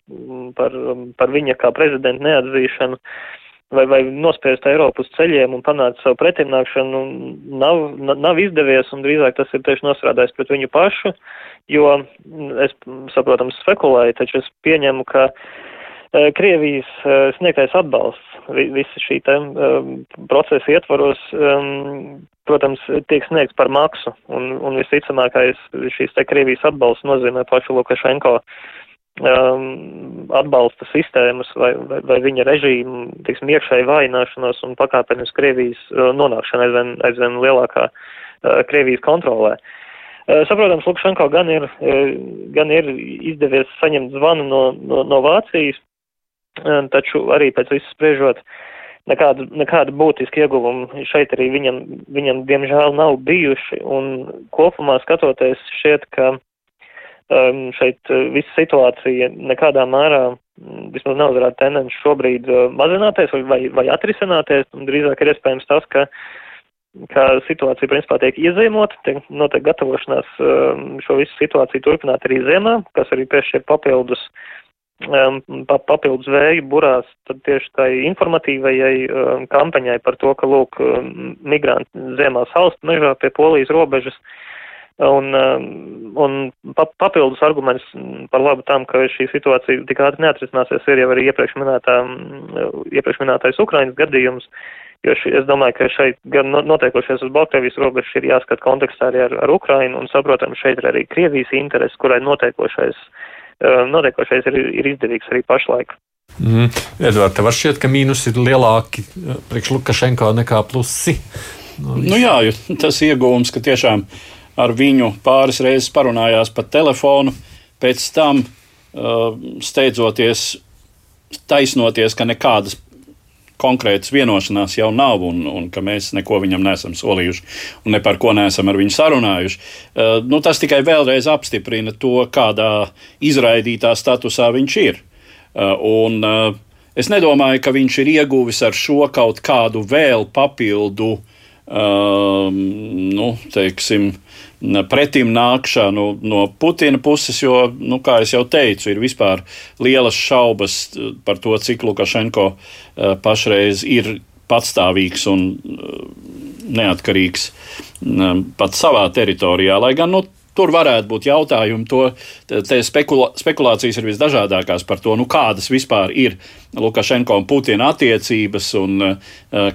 par, um, par viņa kā prezidenta neatzīšanu vai, vai nospiest Eiropu uz ceļiem un panākt savu pretimnākšanu nav, nav izdevies un drīzāk tas ir tieši nostrādājis pret viņu pašu. Jo es, saprotams, spekulēju, taču es pieņemu, ka uh, Krievijas uh, sniegtais atbalsts visa šī te um, procesa ietvaros, protams, tiek sniegts par maksu, un, un visticamākais šīs te Krievijas atbalsts nozīmē pašu Lukašenko um, atbalsta sistēmas vai, vai, vai viņa režīmu, tiksim, iekšēju vājināšanos un pakāpenes Krievijas uh, nonākšana aizvien, aizvien lielākā uh, Krievijas kontrolē. Uh, saprotams, Lukašenko gan ir, eh, gan ir izdevies saņemt zvanu no, no, no Vācijas, eh, taču arī pēc visu spriežot, nekāda, nekāda būtiska ieguvuma šeit arī viņam, viņam diemžēl nav bijuši, un kopumā skatoties šķiet, ka um, šeit visa situācija nekādā mērā mm, vismaz nav zarāda tendenci šobrīd uh, mazināties vai, vai, vai atrisināties, un drīzāk ir iespējams tas, ka uh, ka situācija principā tiek iezīmota, tiek notiek gatavošanās um, šo visu situāciju turpināt arī ziemā, kas arī piešķir papildus, um, pa, papildus vēju burās, tad tieši tai informatīvajai um, kampaņai par to, ka, lūk, migranti ziemā salst mežā pie polijas robežas, un, un papildus arguments par labu tam, ka šī situācija tik ātri neatrisināsies, ir jau arī iepriekš minētā, iepriekš minētais Ukrainas gadījums, Jo ši, es domāju, ka šeit gan notiekošies uz Baltkrievijas robežas ir jāskat kontekstā arī ar, ar Ukrainu, un saprotam, šeit ir arī Krievijas interesi, kurai notiekošais, uh, notiekošais ir, ir izdevīgs arī pašlaik. Mm. Edvard, tev šķiet, ka mīnus ir lielāki uh, priekš Lukašenko nekā plusi? No nu jā, tas iegūms, ka tiešām ar viņu pāris reizes parunājās pa telefonu, pēc tam uh, steidzoties, taisnoties, ka nekādas konkrētas vienošanās jau nav, un, un ka mēs neko viņam nesam solījuši un ne par ko neesam ar viņu sarunājuši. Uh, nu, tas tikai vēlreiz apstiprina to, kādā izraidītā statusā viņš ir. Uh, un, uh, es nedomāju, ka viņš ir ieguvis ar šo kaut kādu vēl papildu, nu, teiksim, pretim nākšanu no Putina puses, jo, nu, kā jau teicu, ir vispār lielas šaubas par to, cik Lukašenko uh, Eh, pašreiz ir patstāvīgs un eh, neatkarīgs eh, pat savā teritorijā. Lai gan nu, tur varētu būt jautājumi, to spekula, spekulācijas ir visdažādākās par to, nu, kādas vispār ir Lukašenko un Putina attiecības un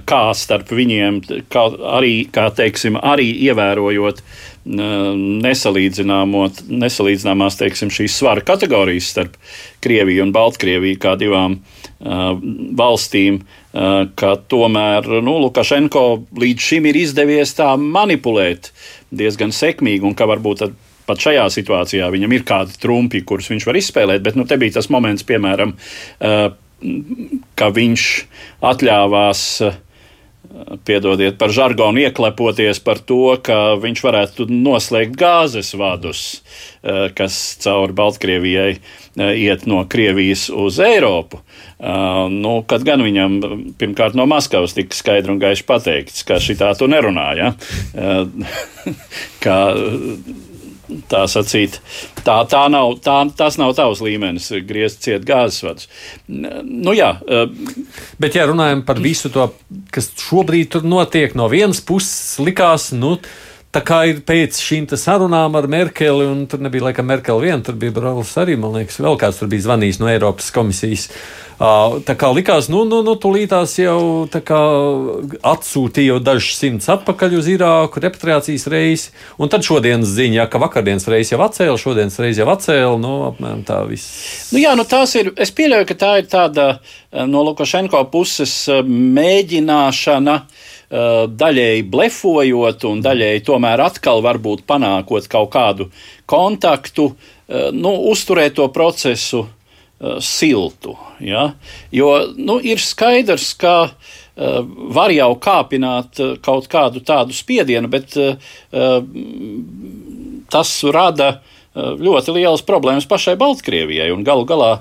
kā starp viņiem, kā arī, kā teiksim, arī ievērojot nesalīdzināmās teiksim, šīs svara kategorijas starp Krieviju un Baltkrieviju kā divām Uh, valstīm, uh, ka tomēr nu, Lukašenko līdz šim ir izdevies tā manipulēt diezgan sekmīgi un ka varbūt pat šajā situācijā viņam ir kādi trumpi, kurus viņš var izspēlēt, bet nu, te bija tas moments, piemēram, uh, ka viņš atļāvās piedodiet par žargonu, ieklepoties par to, ka viņš varētu noslēgt gāzes vadus, eh, kas cauri Baltkrievijai eh, iet no Krievijas uz Eiropu. Eh, nu, kad gan viņam pirmkārt no Maskavas tika skaidri un gaiši pateikts, ka šitā tu nerunā. Ja? ka tā sacīt, tā, tā nav, tā, tas nav tavs līmenis, griezt ciet gāzes vadus. Nu, jā, Bet, ja runājam par visu to, kas šobrīd tur notiek, no vienas puses likās, nu, tā kā ir pēc šīm sarunām ar Merkeli, un tur nebija laikam Merkeli vien, tur bija Braulis arī, man liekas, vēl kāds tur bija zvanījis no Eiropas komisijas. Tā kā likās, nu, nu, nu tūlītās jau atsūtīja dažus simtus atpakaļ uz Irāku, repatriācijas reisi, un tad šodienas ziņa, ka vakardienas reisi jau atcēla, šodienas reisi jau atcēla, nu, apmēram tā viss. Nu, jā, nu tās ir, es pieļauju, ka tā ir tāda no Lukašenko puses mēģināšana daļēji blefojot un daļēji tomēr atkal varbūt panākot kaut kādu kontaktu, nu, uzturēt to procesu Uh, siltu. Ja? Jo nu, ir skaidrs, ka uh, var jau kāpināt uh, kaut kādu tādu spiedienu, bet uh, tas rada uh, ļoti lielas problēmas pašai Baltkrievijai. Galu galā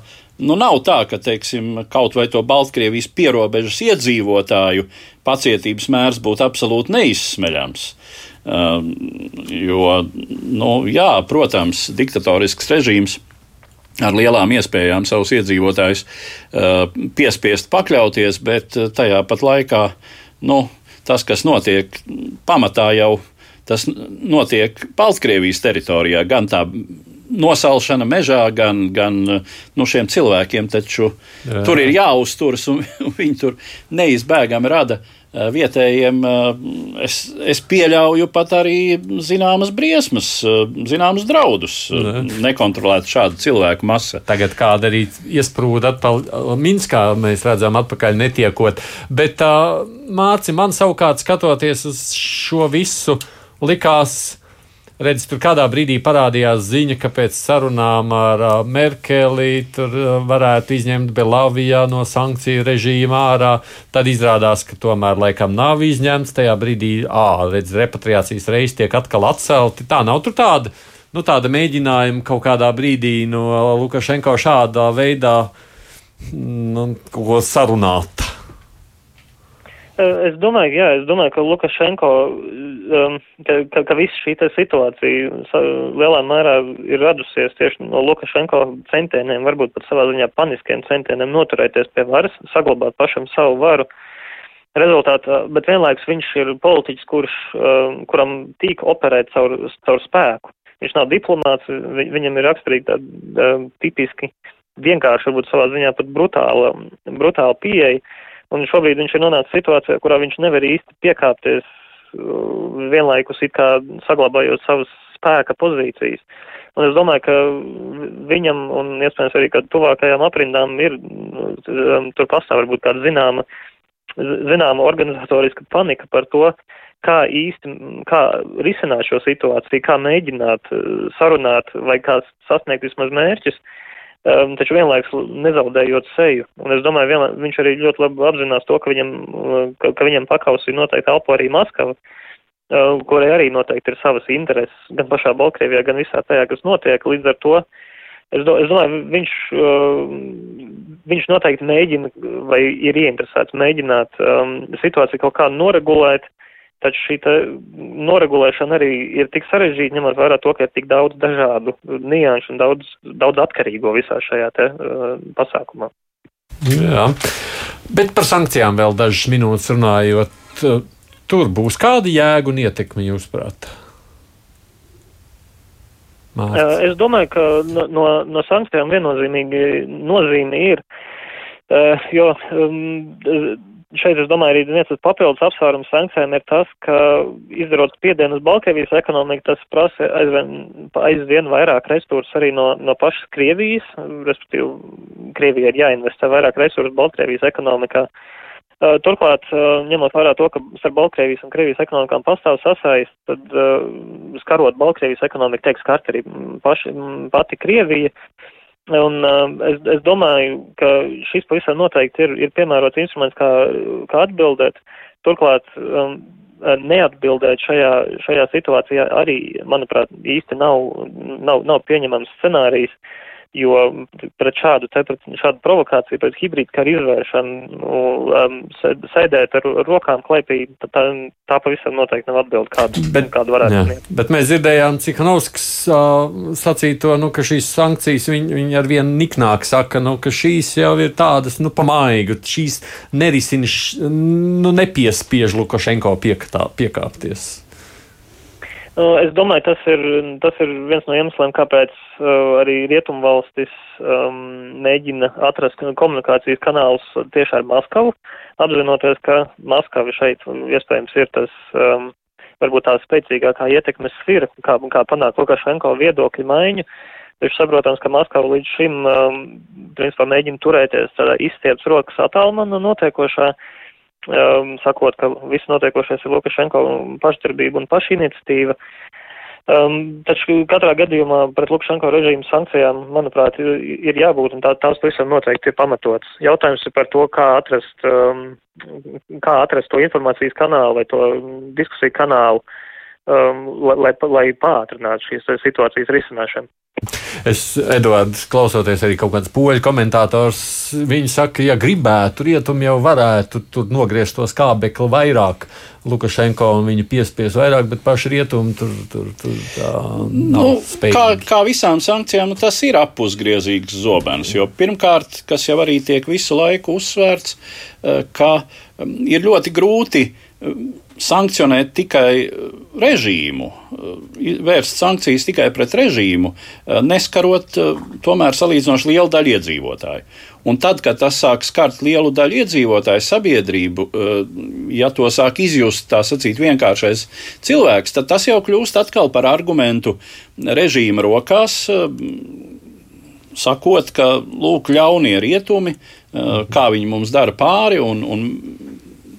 nu, nav tā, ka teiksim, kaut vai to Baltkrievijas pierobežas iedzīvotāju pacietības mērs būtu absolūti neizsmeļams. Uh, jo, nu, jā, protams, diktatorisks režīms ar lielām iespējām savus iedzīvotājus uh, piespiest pakļauties, bet tajā pat laikā nu, tas, kas notiek, pamatā jau tas notiek Baltkrievijas teritorijā, gan tā nosalšana mežā, gan, gan uh, nu, šiem cilvēkiem, taču Jā. tur ir jāuzturas, un viņi tur neizbēgami rada Eh, vietējiem eh, es, es pieļauju pat arī zināmas briesmas, eh, zināmas draudus. Ne. Nekontrolēt šādu cilvēku masu. Tagad kāda arī iesprūda atpakaļ Minskā, mēs redzam, atpakaļ netiekot. Bet Mārci, man savukārt skatoties uz šo visu, likās, Redz, tur kādā brīdī parādījās ziņa, ka pēc sarunām ar uh, Merkeli tur uh, varētu izņemt Belavijā no sankciju režīma ārā. Tad izrādās, ka tomēr laikam nav izņemts. Tajā brīdī, ah, redz, repatriācijas reizes tiek atkal atcelti. Tā nav tur tāda, nu, tāda mēģinājuma kaut kādā brīdī no Lukašenko šādā veidā nu, ko sarunāt. Es domāju, jā, es domāju, ka Lukašenko, um, ka, ka, ka visa šī situācija lielā mērā ir radusies tieši no Lukašenko centieniem, varbūt pat savā ziņā paniskiem centieniem noturēties pie varas, saglabāt pašam savu varu. Rezultātā, bet vienlaiks viņš ir politiķis, kurš, um, kuram tīk operēt caur, caur spēku. Viņš nav diplomāts, vi, viņam ir raksturīgi tāda um, tipiski vienkārši, varbūt savā ziņā pat brutāla, brutāla pieeja Un šobrīd viņš ir nonācis situācijā, kurā viņš nevar īsti piekāpties uh, vienlaikus it kā saglabājot savas spēka pozīcijas. Un es domāju, ka viņam un iespējams arī kādu tuvākajām aprindām ir, um, tur pastāv varbūt kāda zināma, zināma organizatoriska panika par to, kā īsti, kā risināt šo situāciju, kā mēģināt uh, sarunāt vai kā sasniegt vismaz mērķus. Uh, um, taču vienlaiks nezaudējot seju. Un es domāju, vienlā, viņš arī ļoti labi apzinās to, ka viņam, uh, ka, ka viņam pakausī noteikti elpo arī Maskava, uh, kurai arī noteikti ir savas intereses gan pašā Baltkrievijā, gan visā tajā, kas notiek. Līdz ar to es, do, es domāju, viņš, uh, viņš noteikti mēģina vai ir ieinteresēts mēģināt um, situāciju kaut kā noregulēt. Uh, Taču šī noregulēšana arī ir tik sarežģīta, ņemot vērā to, ka ir tik daudz dažādu nianšu un daudz, daudz atkarīgo visā šajā te, uh, pasākumā. Jā, bet par sankcijām vēl dažas minūtes runājot. Tur būs kāda jēga un ietekme, jūsuprāt? Mārts. Es domāju, ka no, no, sankcijām viennozīmīgi nozīme ir, jo um, šeit, es domāju, arī viens papildus apsvērums sankcijām ir tas, ka izdarot spiedienu uz Baltkrievijas ekonomiku, tas prasa aizvien, aizvien vairāk resursus arī no, no pašas Krievijas, respektīvi, Krievija ir jāinvestē vairāk resursus Baltkrievijas ekonomikā. Uh, turklāt, uh, ņemot vērā to, ka starp Baltkrievijas un Krievijas ekonomikām pastāv sasaist, tad uh, skarot Baltkrievijas ekonomiku, tiek skart arī paši, pati Krievija, Un uh, es, es domāju, ka šis pavisam noteikti ir, ir piemērots instruments, kā, kā atbildēt. Turklāt um, neatbildēt šajā, šajā situācijā arī, manuprāt, īsti nav, nav, nav pieņemams scenārijs. Jo pret šādu, te, pret šādu provokāciju, pret hibrīdu karu izvēršanu, nu, um, sēdēt ar rokām klēpī, tā, tā pavisam noteikti nav atbild, kādu, bet, kādu varētu jā, sniegt. Bet mēs dzirdējām, cik Hanovsks uh, sacīja to, nu, ka šīs sankcijas, viņi, viņi ar vienu niknāk saka, nu, ka šīs jau ir tādas, nu, pamaigu, šīs nerisina, nu, nepiespiež Lukašenko piekatā, piekāpties. Nu, es domāju, tas ir, tas ir viens no iemesliem, kāpēc uh, arī rietumvalstis um, mēģina atrast komunikācijas kanālus tieši ar Maskavu, apzinoties, ka Maskava šeit iespējams ir tas um, varbūt tā spēcīgākā ietekmes sfera, kā, kā panākt Lukašenko viedokļu maiņu. Taču saprotams, ka Maskava līdz šim um, principā mēģina turēties tādā izstieps rokas attālumā no notiekošā. Uh, um, sakot, ka viss notiekošais ir Lukašenko pašdarbība un pašiniciatīva. Um, taču katrā gadījumā pret Lukašenko režīmu sankcijām, manuprāt, ir, ir jābūt, un tā, tās pavisam noteikti ir pamatots. Jautājums ir par to, kā atrast, um, kā atrast to informācijas kanālu vai to diskusiju kanālu, um, lai, lai, lai pātrinātu šīs situācijas risināšanu. Es, Edvards, klausoties arī kaut kāds poļu komentātors, viņi saka, ja gribētu, rietumi jau varētu tur nogriezt tos kābekli vairāk. Lukašenko un viņa piespies vairāk, bet paši rietumi tur, tur, tur nav nu, spējīgi. Kā, kā visām sankcijām, nu, tas ir apusgriezīgs zobens. Jo pirmkārt, kas jau arī tiek visu laiku uzsvērts, eh, ka mm, ir ļoti grūti mm, sankcionēt tikai uh, režīmu, uh, vērst sankcijas tikai pret režīmu, uh, neskarot tomēr salīdzinoši lielu daļu iedzīvotāju. Un tad, kad tas sāk skart lielu daļu iedzīvotāju sabiedrību, ja to sāk izjust tā sacīt vienkāršais cilvēks, tad tas jau kļūst atkal par argumentu režīma rokās, sakot, ka lūk, ļaunie rietumi, kā viņi mums dara pāri, un, un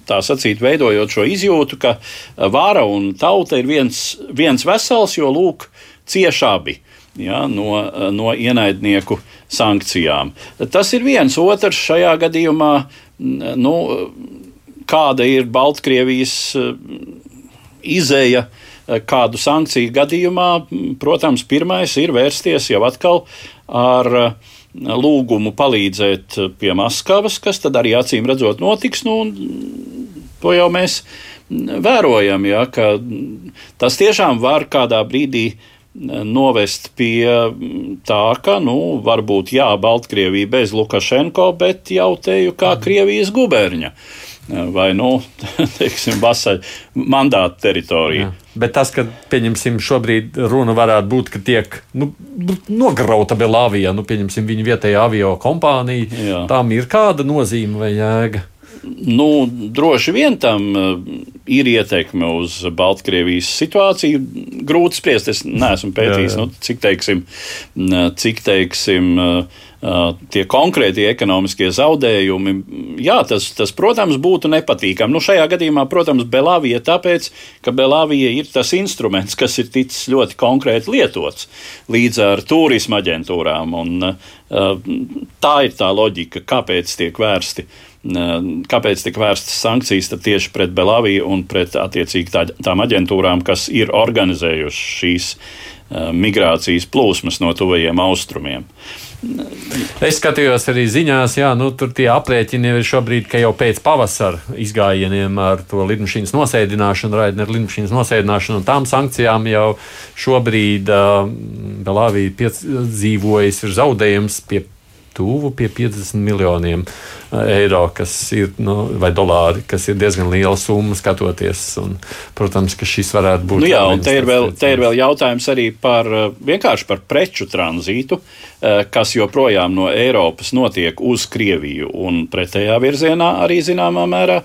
tā sacīt, veidojot šo izjūtu, ka vara un tauta ir viens, viens vesels, jo lūk, cieši abi. Ja, no, no ienaidnieku sankcijām. Tas ir viens. Otrs šajā gadījumā, nu, kāda ir Baltkrievijas izēja kādu sankciju gadījumā, protams, pirmais ir vērsties jau atkal ar lūgumu palīdzēt pie Maskavas, kas tad arī acīm redzot notiks. Nu, to jau mēs vērojam, ja, ka tas tiešām var kādā brīdī novest pie tā, ka, nu, varbūt jā, Baltkrievija bez Lukašenko, bet jau teju kā Krievijas guberņa vai, nu, teiksim, vasaļ mandāta teritorija. Jā. Bet tas, ka, pieņemsim, šobrīd runa varētu būt, ka tiek nu, nograuta Belāvija, nu, pieņemsim, viņa vietējā avio kompānija, Jā. tam ir kāda nozīme vai jēga? Nu, droši vien tam ir ietekme uz Baltkrievijas situāciju. Grūti spriest, es neesmu pētījis, jā, jā. Nu, cik teiksim, cik teiksim tie konkrētie ekonomiskie zaudējumi, jā, tas, tas, protams, būtu nepatīkami. Nu, šajā gadījumā, protams, Belāvija tāpēc, ka Belāvija ir tas instruments, kas ir ticis ļoti konkrēti lietots līdz ar turisma aģentūrām. Un, tā ir tā loģika, kāpēc tiek vērsti. Kāpēc tika vērstas sankcijas tieši pret Belāviju un pret attiecīgi tā, tām aģentūrām, kas ir organizējušas šīs migrācijas plūsmas no tuvajiem austrumiem? Es skatījos arī ziņās, jā, nu, tur tie aprēķini ir šobrīd, ka jau pēc pavasara izgājieniem ar to lidmašīnas nosēdināšanu, raidnieku lidmašīnas nosēdināšanu un tām sankcijām jau šobrīd uh, Belāvija piedzīvojas ir zaudējums pie tuvu pie 50 miljoniem eiro, kas ir, nu, vai dolāri, kas ir diezgan liela summa skatoties. Un, protams, ka šis varētu būt. Nu jā, un te ir, vēl, te ir vēl jautājums arī par vienkārši par preču tranzītu, kas joprojām no Eiropas notiek uz Krieviju un pretējā virzienā arī zināmā mērā.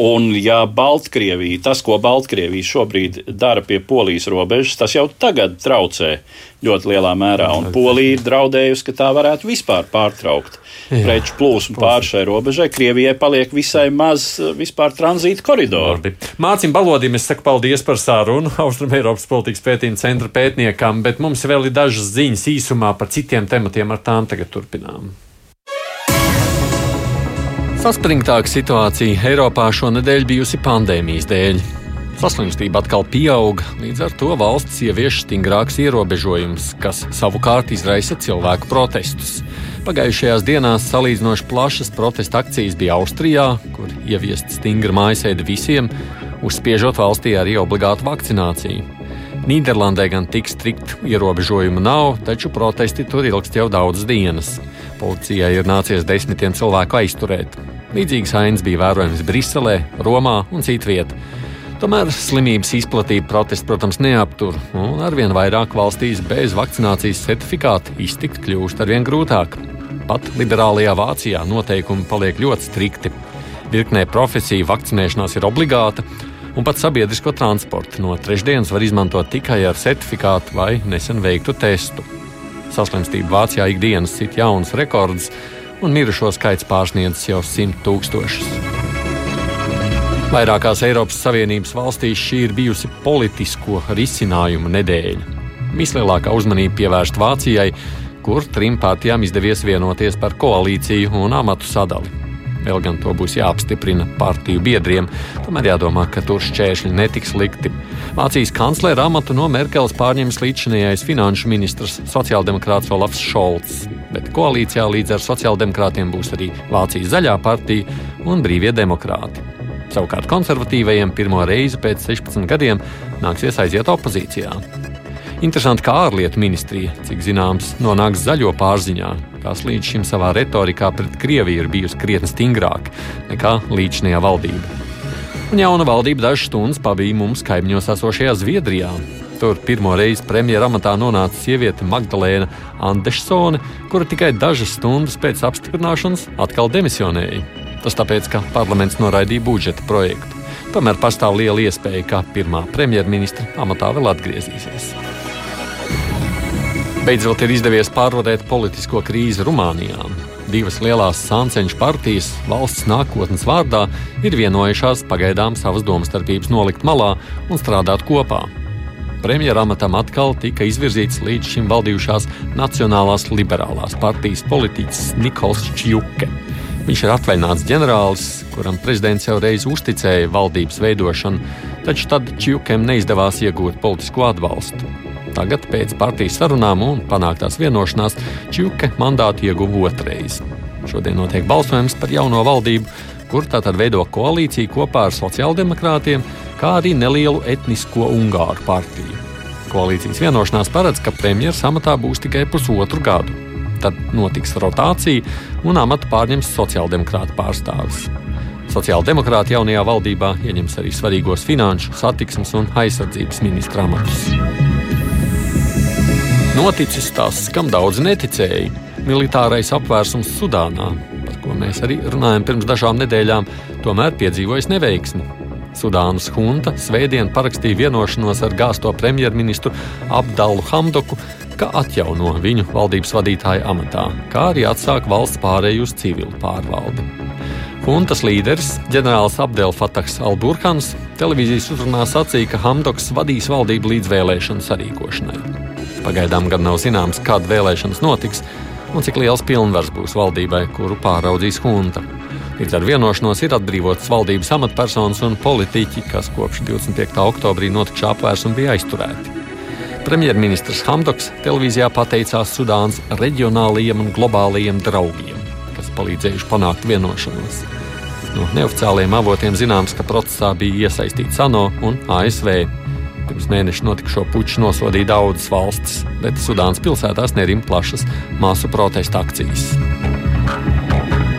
Un ja Baltkrievija, tas, ko Baltkrievija šobrīd dara pie Polijas robežas, tas jau tagad traucē ļoti lielā mērā. Un Polija ir draudējusi, ka tā varētu vispār pārtraukt Jā. preču plūsmu pāri šai robežai. Krievijai paliek visai maz eh, vispār tranzīta koridoru. Mācim Balodim, es saku paldies par sārunu Austrum Eiropas politikas pētījuma centra pētniekam, bet mums vēl ir dažas ziņas īsumā par citiem tematiem, ar tām tagad turpinām. Saspringtāka situācija Eiropā šonadēļ bijusi pandēmijas dēļ. Saslimstība atkal pieaug, līdz ar to valsts ievieš stingrākus ierobežojumus, kas savukārt izraisa cilvēku protestus. Pagājušajās dienās salīdzinoši plašas protesta akcijas bija Austrijā, kur ieviest stingra mājasēde visiem, uzspiežot valstī arī obligātu vakcināciju. Nīderlandē gan tik striktu ierobežojumu nav, taču protesti tur ilgst jau daudzas dienas. Policijai ir nācies desmitiem cilvēku aizturēt. Līdzīgas ainas bija vērojams Briselē, Romā un citvietā. Tomēr slimības izplatība protestu, protams, neaptur, un arvien vairāk valstīs bez vakcinācijas certifikāta iztikt kļūst arvien grūtāk. Pat liberālajā Vācijā noteikumi paliek ļoti strikti. Virknē profesiju vakcinēšanās ir obligāta, un pat sabiedrisko transportu no trešdienas var izmantot tikai ar certifikātu vai nesen veiktu testu. Saslimstība Vācijā ikdienas sit jaunas rekords, un mirušo skaits pārsniedz jau simt tūkstošus. Vairākās Eiropas Savienības valstīs šī ir bijusi politisko risinājumu nedēļa. Vislielākā uzmanība pievērsta Vācijai, kur trim partijām izdevies vienoties par koalīciju un amatu sadali. Vēl gan to būs jāapstiprina partiju biedriem, tomēr jādomā, ka tur šķēršļi netiks likti. Vācijas kanclera amatu no Merkeles pārņems līdzinājais finanšu ministrs sociāldemokrāts Olafs Šolts, bet koalīcijā līdz ar sociāldemokrātiem būs arī Vācijas zaļā partija un brīvie demokrāti. Savukārt konservatīvajiem pirmo reizi pēc 16 gadiem nāksies aiziet opozīcijā. Interesanti, kā ārlietu ministrija, cik zināms, nonāks zaļo pārziņā, kas līdz šim savā retorikā pret Krieviju ir bijusi krietni stingrāka nekā līdzinājā valdība. Un jauna valdība dažas stundas pavīja mums kaimiņos esošajā Zviedrijā. Tur pirmo reizi premjera amatā nonāca sieviete Magdalēna Andersone, kura tikai dažas stundas pēc apstiprināšanas atkal demisionēja. Tas tāpēc, ka parlaments noraidīja budžeta projektu. Tomēr pastāv liela iespēja, ka pirmā premjerministra amatā vēl atgriezīsies. Beidzot ir izdevies pārvarēt politisko krīzi Rumānijā. Divas lielās sānceņu partijas valsts nākotnes vārdā ir vienojušās pagaidām savas domstarpības nolikt malā un strādāt kopā. Premjera amatam atkal tika izvirzīts līdz šim valdījušās Nacionālās liberālās partijas politiķis Nikols Čjuke. Viņš ir atvaļināts ģenerālis, kuram prezidents jau reiz uzticēja valdības veidošanu, taču tad Čukiem neizdevās iegūt politisko atbalstu. Tagad, pēc partijas sarunām un panāktās vienošanās, Čuke mandātu ieguva otrais. Šodien notiek balsojums par jauno valdību, kur tātad veido koalīciju kopā ar sociāldemokrātiem, kā arī nelielu etnisko Ungāru partiju. Koalīcijas vienošanās paredz, ka premjeras amatā būs tikai pusotru gadu. Tad notiks rotācija un amatu pārņems sociāldemokrāta pārstāvis. Sociāldemokrāti jaunajā valdībā ieņems arī svarīgos finanšu, satiksmes un aizsardzības ministra amatus. Noticis tas, kam daudz neticēja - militārais apvērsums Sudānā, par ko mēs arī runājam pirms dažām nedēļām, tomēr piedzīvojis neveiksmi. Sudānas hunta svētdien parakstīja vienošanos ar gāsto premjerministru Abdalu Hamdoku ka atjauno viņu valdības vadītāja amatā, kā arī atsāk valsts pārēju uz civilu pārvaldi. Huntas līderis, ģenerālis Abdel Fatahs Alburhans, televīzijas uzrunā sacīja, ka Hamdoks vadīs valdību līdz vēlēšanu sarīkošanai. Pagaidām gan nav zināms, kad vēlēšanas notiks un cik liels pilnvars būs valdībai, kuru pāraudzīs hunta. Līdz ar vienošanos ir atbrīvotas valdības amatpersonas un politiķi, kas kopš 25. oktobrī notikušā apvērsuma bija aizturēti. Premjerministrs Hamdoks televīzijā pateicās Sudānas reģionālajiem un globālajiem draugiem, kas palīdzējuši panākt vienošanos. No neoficiāliem avotiem zināms, ka procesā bija iesaistīts ANO un ASV. Pirms mēneša notikušo puču nosodīja daudzas valstis, bet Sudānas pilsētās nerim plašas māsu protesta akcijas.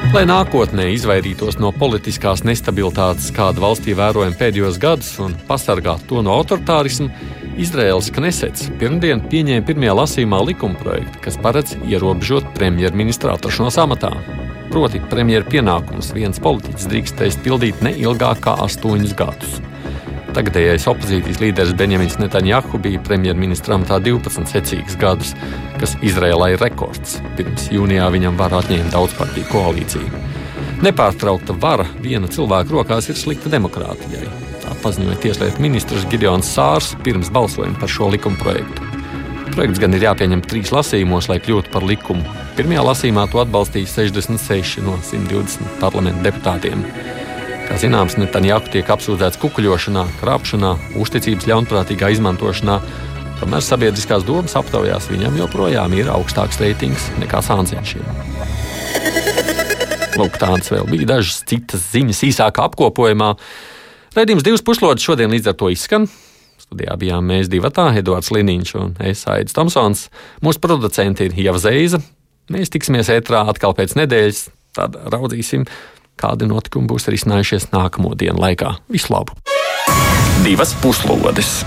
Lai nākotnē izvairītos no politiskās nestabilitātes, kāda valstī vērojama pēdējos gadus, un pasargātu to no autoritārisma, Izraels Knesets pirmdien pieņēma pirmajā lasījumā likumprojektu, kas paredz ierobežot premjerministra atrašanos amatā. Proti, premjeras pienākumus viens politiķis drīkstēs pildīt ne ilgāk kā astoņus gadus. Tagadējais opozīcijas līderis Benjamins Netanjahu bija premjerministra amatā 12 secīgus gadus, kas Izrēlā ir rekords. Pirms jūnijā viņam var atņemt daudzpartiju koalīciju. Nepārtraukta vara viena cilvēka rokās ir slikta demokrātijai paziņoja Tieslietu ministrs Gideons Sārs pirms balsojuma par šo likuma projektu. Projekts gan ir jāpieņem trīs lasījumos, lai kļūtu par likumu. Pirmajā lasījumā to atbalstīja 66 no 120 parlamentu deputātiem. Kā zināms, Netanjahu tiek apsūdzēts kukuļošanā, krāpšanā, uzticības ļaunprātīgā izmantošanā. Tomēr sabiedriskās domas aptaujās viņam joprojām ir augstāks reitings nekā Sānciņšiem. Lūk, tādas vēl bija dažas citas ziņas īsākā apkopojumā. Raidījums divas puslodes šodien līdz ar to izskan. Studijā bijām mēs divi tā, Edvards Liniņš un es Aits Tomsons. Mūsu producenti ir Ieva Zeiza. Mēs tiksimies ētrā atkal pēc nedēļas. Tad raudzīsim, kādi notikumi būs risinājušies nākamo dienu laikā. Visu labu! Divas puslodes!